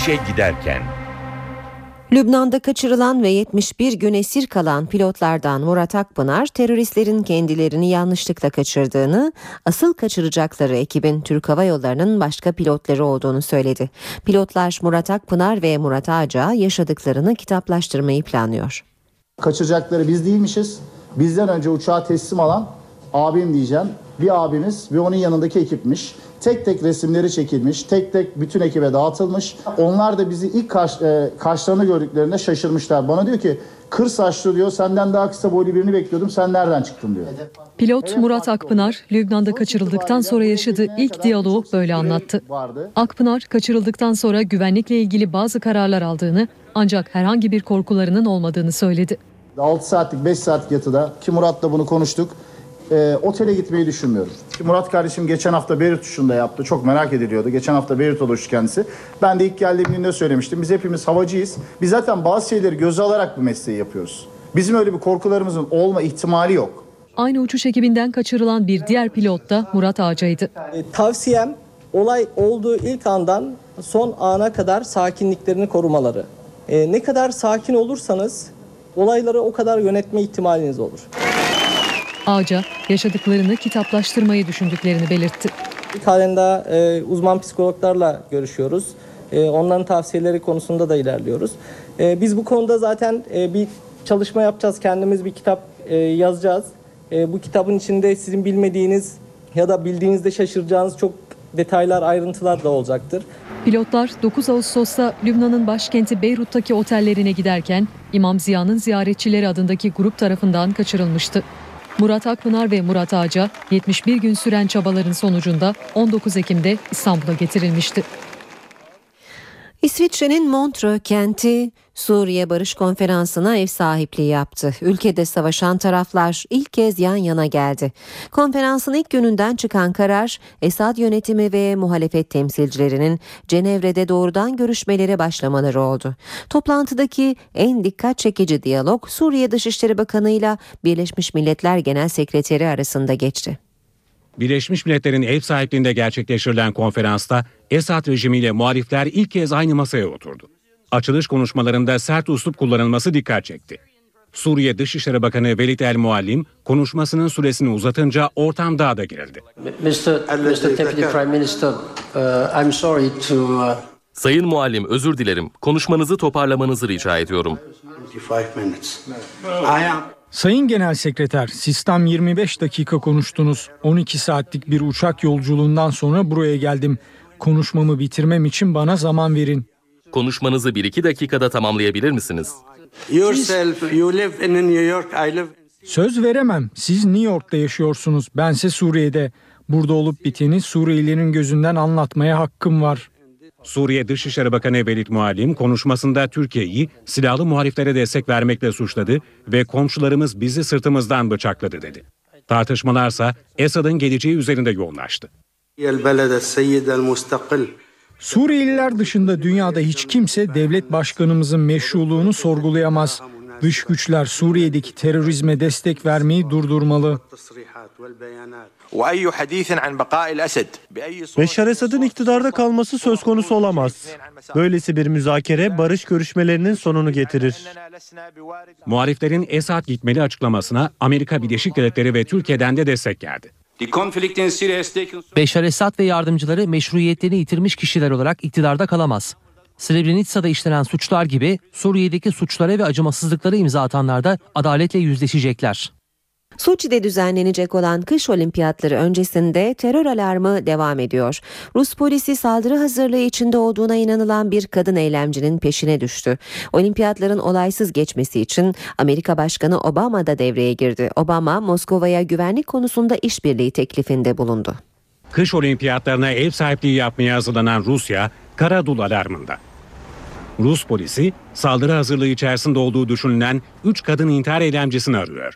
İşe giderken Lübnan'da kaçırılan ve 71 gün esir kalan pilotlardan Murat Akpınar, teröristlerin kendilerini yanlışlıkla kaçırdığını, asıl kaçıracakları ekibin Türk Hava Yolları'nın başka pilotları olduğunu söyledi. Pilotlar Murat Akpınar ve Murat Ağca yaşadıklarını kitaplaştırmayı planlıyor. Kaçıracakları biz değilmişiz. Bizden önce uçağı teslim alan abim diyeceğim. Bir abimiz ve onun yanındaki ekipmiş. Tek tek resimleri çekilmiş, tek tek bütün ekibe dağıtılmış. Onlar da bizi ilk karş, e, karşılarına gördüklerinde şaşırmışlar. Bana diyor ki kır saçlı diyor senden daha kısa boylu birini bekliyordum sen nereden çıktın diyor. Pilot Murat Akpınar, Lübnan'da kaçırıldıktan sonra yaşadığı ilk diyaloğu böyle anlattı. Akpınar, kaçırıldıktan sonra güvenlikle ilgili bazı kararlar aldığını ancak herhangi bir korkularının olmadığını söyledi. 6 saatlik 5 saatlik yatıda ki Murat'la bunu konuştuk. E, otele gitmeyi düşünmüyorum. Ki Murat kardeşim geçen hafta Beyrut uçuşunda yaptı. Çok merak ediliyordu. Geçen hafta Beyrut'ta uçtu kendisi. Ben de ilk geldiğim günde söylemiştim. Biz hepimiz havacıyız. Biz zaten bazı şeyleri göze alarak bu mesleği yapıyoruz. Bizim öyle bir korkularımızın olma ihtimali yok. Aynı uçuş ekibinden kaçırılan bir diğer pilot da Murat Ağca'ydı. E, Tavsiyem olay olduğu ilk andan son ana kadar sakinliklerini korumaları. E, ne kadar sakin olursanız olayları o kadar yönetme ihtimaliniz olur. Ağca, yaşadıklarını kitaplaştırmayı düşündüklerini belirtti. Halen daha e, uzman psikologlarla görüşüyoruz. E, onların tavsiyeleri konusunda da ilerliyoruz. E, biz bu konuda zaten e, bir çalışma yapacağız. Kendimiz bir kitap e, yazacağız. E, bu kitabın içinde sizin bilmediğiniz ya da bildiğinizde şaşıracağınız çok detaylar, ayrıntılar da olacaktır. Pilotlar 9 Ağustos'ta Lübnan'ın başkenti Beyrut'taki otellerine giderken İmam Ziya'nın ziyaretçileri adındaki grup tarafından kaçırılmıştı. Murat Akpınar ve Murat Ağca 71 gün süren çabaların sonucunda 19 Ekim'de İstanbul'a getirilmişti. İsviçre'nin Montreux kenti Suriye Barış Konferansı'na ev sahipliği yaptı. Ülkede savaşan taraflar ilk kez yan yana geldi. Konferansın ilk gününden çıkan karar Esad yönetimi ve muhalefet temsilcilerinin Cenevre'de doğrudan görüşmelere başlamaları oldu. Toplantıdaki en dikkat çekici diyalog Suriye Dışişleri Bakanı ile Birleşmiş Milletler Genel Sekreteri arasında geçti. Birleşmiş Milletler'in ev sahipliğinde gerçekleştirilen konferansta Esad rejimiyle muhalifler ilk kez aynı masaya oturdu. Açılış konuşmalarında sert uslup kullanılması dikkat çekti. Suriye Dışişleri Bakanı Velid El Muallim konuşmasının süresini uzatınca ortam daha da gerildi. Uh, uh, Sayın Muallim özür dilerim. Konuşmanızı toparlamanızı rica ediyorum. 25 minutes. I am Sayın Genel Sekreter, sistem 25 dakika konuştunuz. 12 saatlik bir uçak yolculuğundan sonra buraya geldim. Konuşmamı bitirmem için bana zaman verin. Konuşmanızı 1-2 dakikada tamamlayabilir misiniz? yourself, you live in New York, I live Söz veremem. Siz New York'ta yaşıyorsunuz. Bense Suriye'de. Burada olup biteni Suriyelilerin gözünden anlatmaya hakkım var. Suriye Dışişleri Bakanı Velid Muallim konuşmasında Türkiye'yi silahlı muhaliflere destek vermekle suçladı ve komşularımız bizi sırtımızdan bıçakladı dedi. Tartışmalarsa Esad'ın geleceği üzerinde yoğunlaştı. Suriyeliler dışında dünyada hiç kimse devlet başkanımızın meşruluğunu sorgulayamaz. Dış güçler Suriye'deki terörizme destek vermeyi durdurmalı. Beşar Esad'ın iktidarda kalması söz konusu olamaz. Böylesi bir müzakere barış görüşmelerinin sonunu getirir. Muhaliflerin Esad gitmeli açıklamasına Amerika Birleşik Devletleri ve Türkiye'den de destek geldi. Beşar Esad ve yardımcıları meşruiyetlerini yitirmiş kişiler olarak iktidarda kalamaz. Srebrenica'da işlenen suçlar gibi Suriye'deki suçlara ve acımasızlıklara imza atanlar da adaletle yüzleşecekler. Soçi'de düzenlenecek olan kış olimpiyatları öncesinde terör alarmı devam ediyor. Rus polisi saldırı hazırlığı içinde olduğuna inanılan bir kadın eylemcinin peşine düştü. Olimpiyatların olaysız geçmesi için Amerika Başkanı Obama da devreye girdi. Obama Moskova'ya güvenlik konusunda işbirliği teklifinde bulundu. Kış olimpiyatlarına ev sahipliği yapmaya hazırlanan Rusya, Karadul alarmında. Rus polisi saldırı hazırlığı içerisinde olduğu düşünülen 3 kadın intihar eylemcisini arıyor.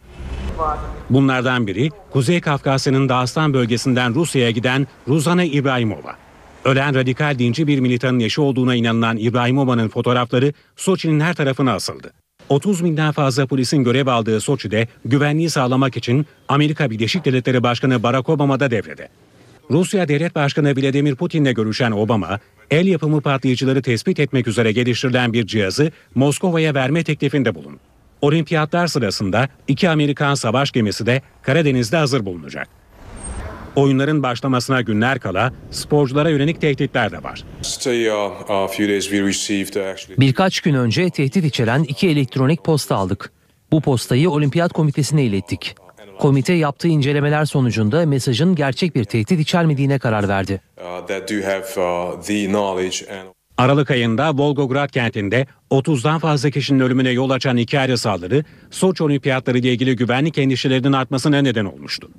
Bunlardan biri Kuzey Kafkasya'nın Dağıstan bölgesinden Rusya'ya giden Ruzana İbrahimova. Ölen radikal dinci bir militanın eşi olduğuna inanılan İbrahimova'nın fotoğrafları Soçi'nin her tarafına asıldı. 30 binden fazla polisin görev aldığı Soçi'de güvenliği sağlamak için Amerika Birleşik Devletleri Başkanı Barack Obama da devrede. Rusya Devlet Başkanı Vladimir Putin'le görüşen Obama, el yapımı patlayıcıları tespit etmek üzere geliştirilen bir cihazı Moskova'ya verme teklifinde bulundu. Olimpiyatlar sırasında iki Amerikan savaş gemisi de Karadeniz'de hazır bulunacak. Oyunların başlamasına günler kala sporculara yönelik tehditler de var. Birkaç gün önce tehdit içeren iki elektronik posta aldık. Bu postayı Olimpiyat Komitesi'ne ilettik. Komite yaptığı incelemeler sonucunda mesajın gerçek bir tehdit içermediğine karar verdi. Aralık ayında Volgograd kentinde 30'dan fazla kişinin ölümüne yol açan iki ayrı saldırı, Soçi Olimpiyatları ile ilgili güvenlik endişelerinin artmasına neden olmuştu.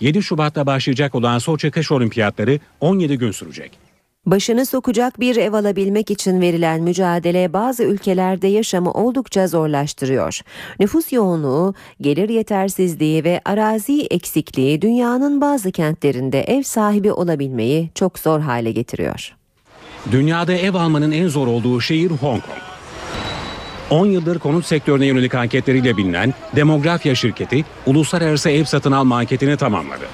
7 Şubat'ta başlayacak olan Soçi Kış Olimpiyatları 17 gün sürecek. Başını sokacak bir ev alabilmek için verilen mücadele bazı ülkelerde yaşamı oldukça zorlaştırıyor. Nüfus yoğunluğu, gelir yetersizliği ve arazi eksikliği dünyanın bazı kentlerinde ev sahibi olabilmeyi çok zor hale getiriyor. Dünyada ev almanın en zor olduğu şehir Hong Kong. 10 yıldır konut sektörüne yönelik anketleriyle bilinen Demografya şirketi uluslararası ev satın alma anketini tamamladı.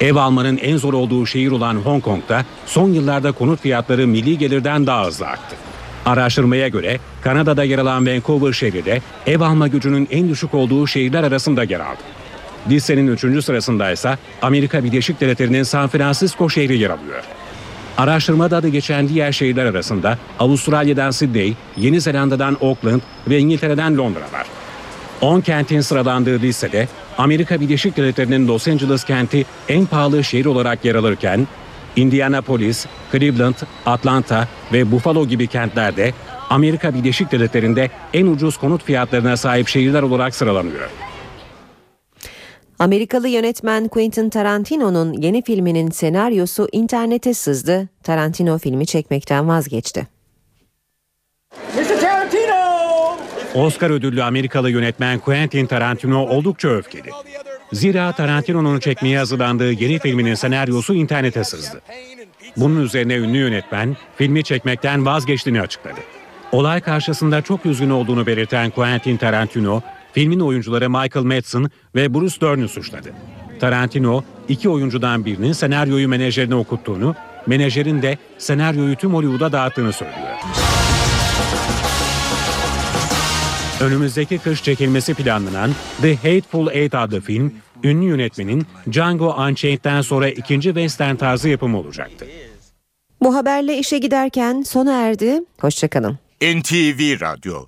Ev almanın en zor olduğu şehir olan Hong Kong'da son yıllarda konut fiyatları milli gelirden daha hızlı arttı. Araştırmaya göre Kanada'da yer alan Vancouver şehri de ev alma gücünün en düşük olduğu şehirler arasında yer aldı. Listenin 3. sırasında ise Amerika Birleşik Devletleri'nin San Francisco şehri yer alıyor. Araştırmada adı geçen diğer şehirler arasında Avustralya'dan Sydney, Yeni Zelanda'dan Auckland ve İngiltere'den Londra var. 10 kentin sıralandığı listede Amerika Birleşik Devletleri'nin Los Angeles kenti en pahalı şehir olarak yer alırken Indianapolis, Cleveland, Atlanta ve Buffalo gibi kentlerde Amerika Birleşik Devletleri'nde en ucuz konut fiyatlarına sahip şehirler olarak sıralanıyor. Amerikalı yönetmen Quentin Tarantino'nun yeni filminin senaryosu internete sızdı. Tarantino filmi çekmekten vazgeçti. Oscar ödüllü Amerikalı yönetmen Quentin Tarantino oldukça öfkeli. Zira Tarantino'nun çekmeye hazırlandığı yeni filminin senaryosu internete sızdı. Bunun üzerine ünlü yönetmen filmi çekmekten vazgeçtiğini açıkladı. Olay karşısında çok üzgün olduğunu belirten Quentin Tarantino, filmin oyuncuları Michael Madsen ve Bruce Dern'ü suçladı. Tarantino, iki oyuncudan birinin senaryoyu menajerine okuttuğunu, menajerin de senaryoyu tüm Hollywood'a dağıttığını söylüyor. Önümüzdeki kış çekilmesi planlanan The Hateful Eight adlı film, ünlü yönetmenin Django Unchained'den sonra ikinci western tarzı yapımı olacaktı. Bu haberle işe giderken sona erdi. Hoşçakalın. NTV Radyo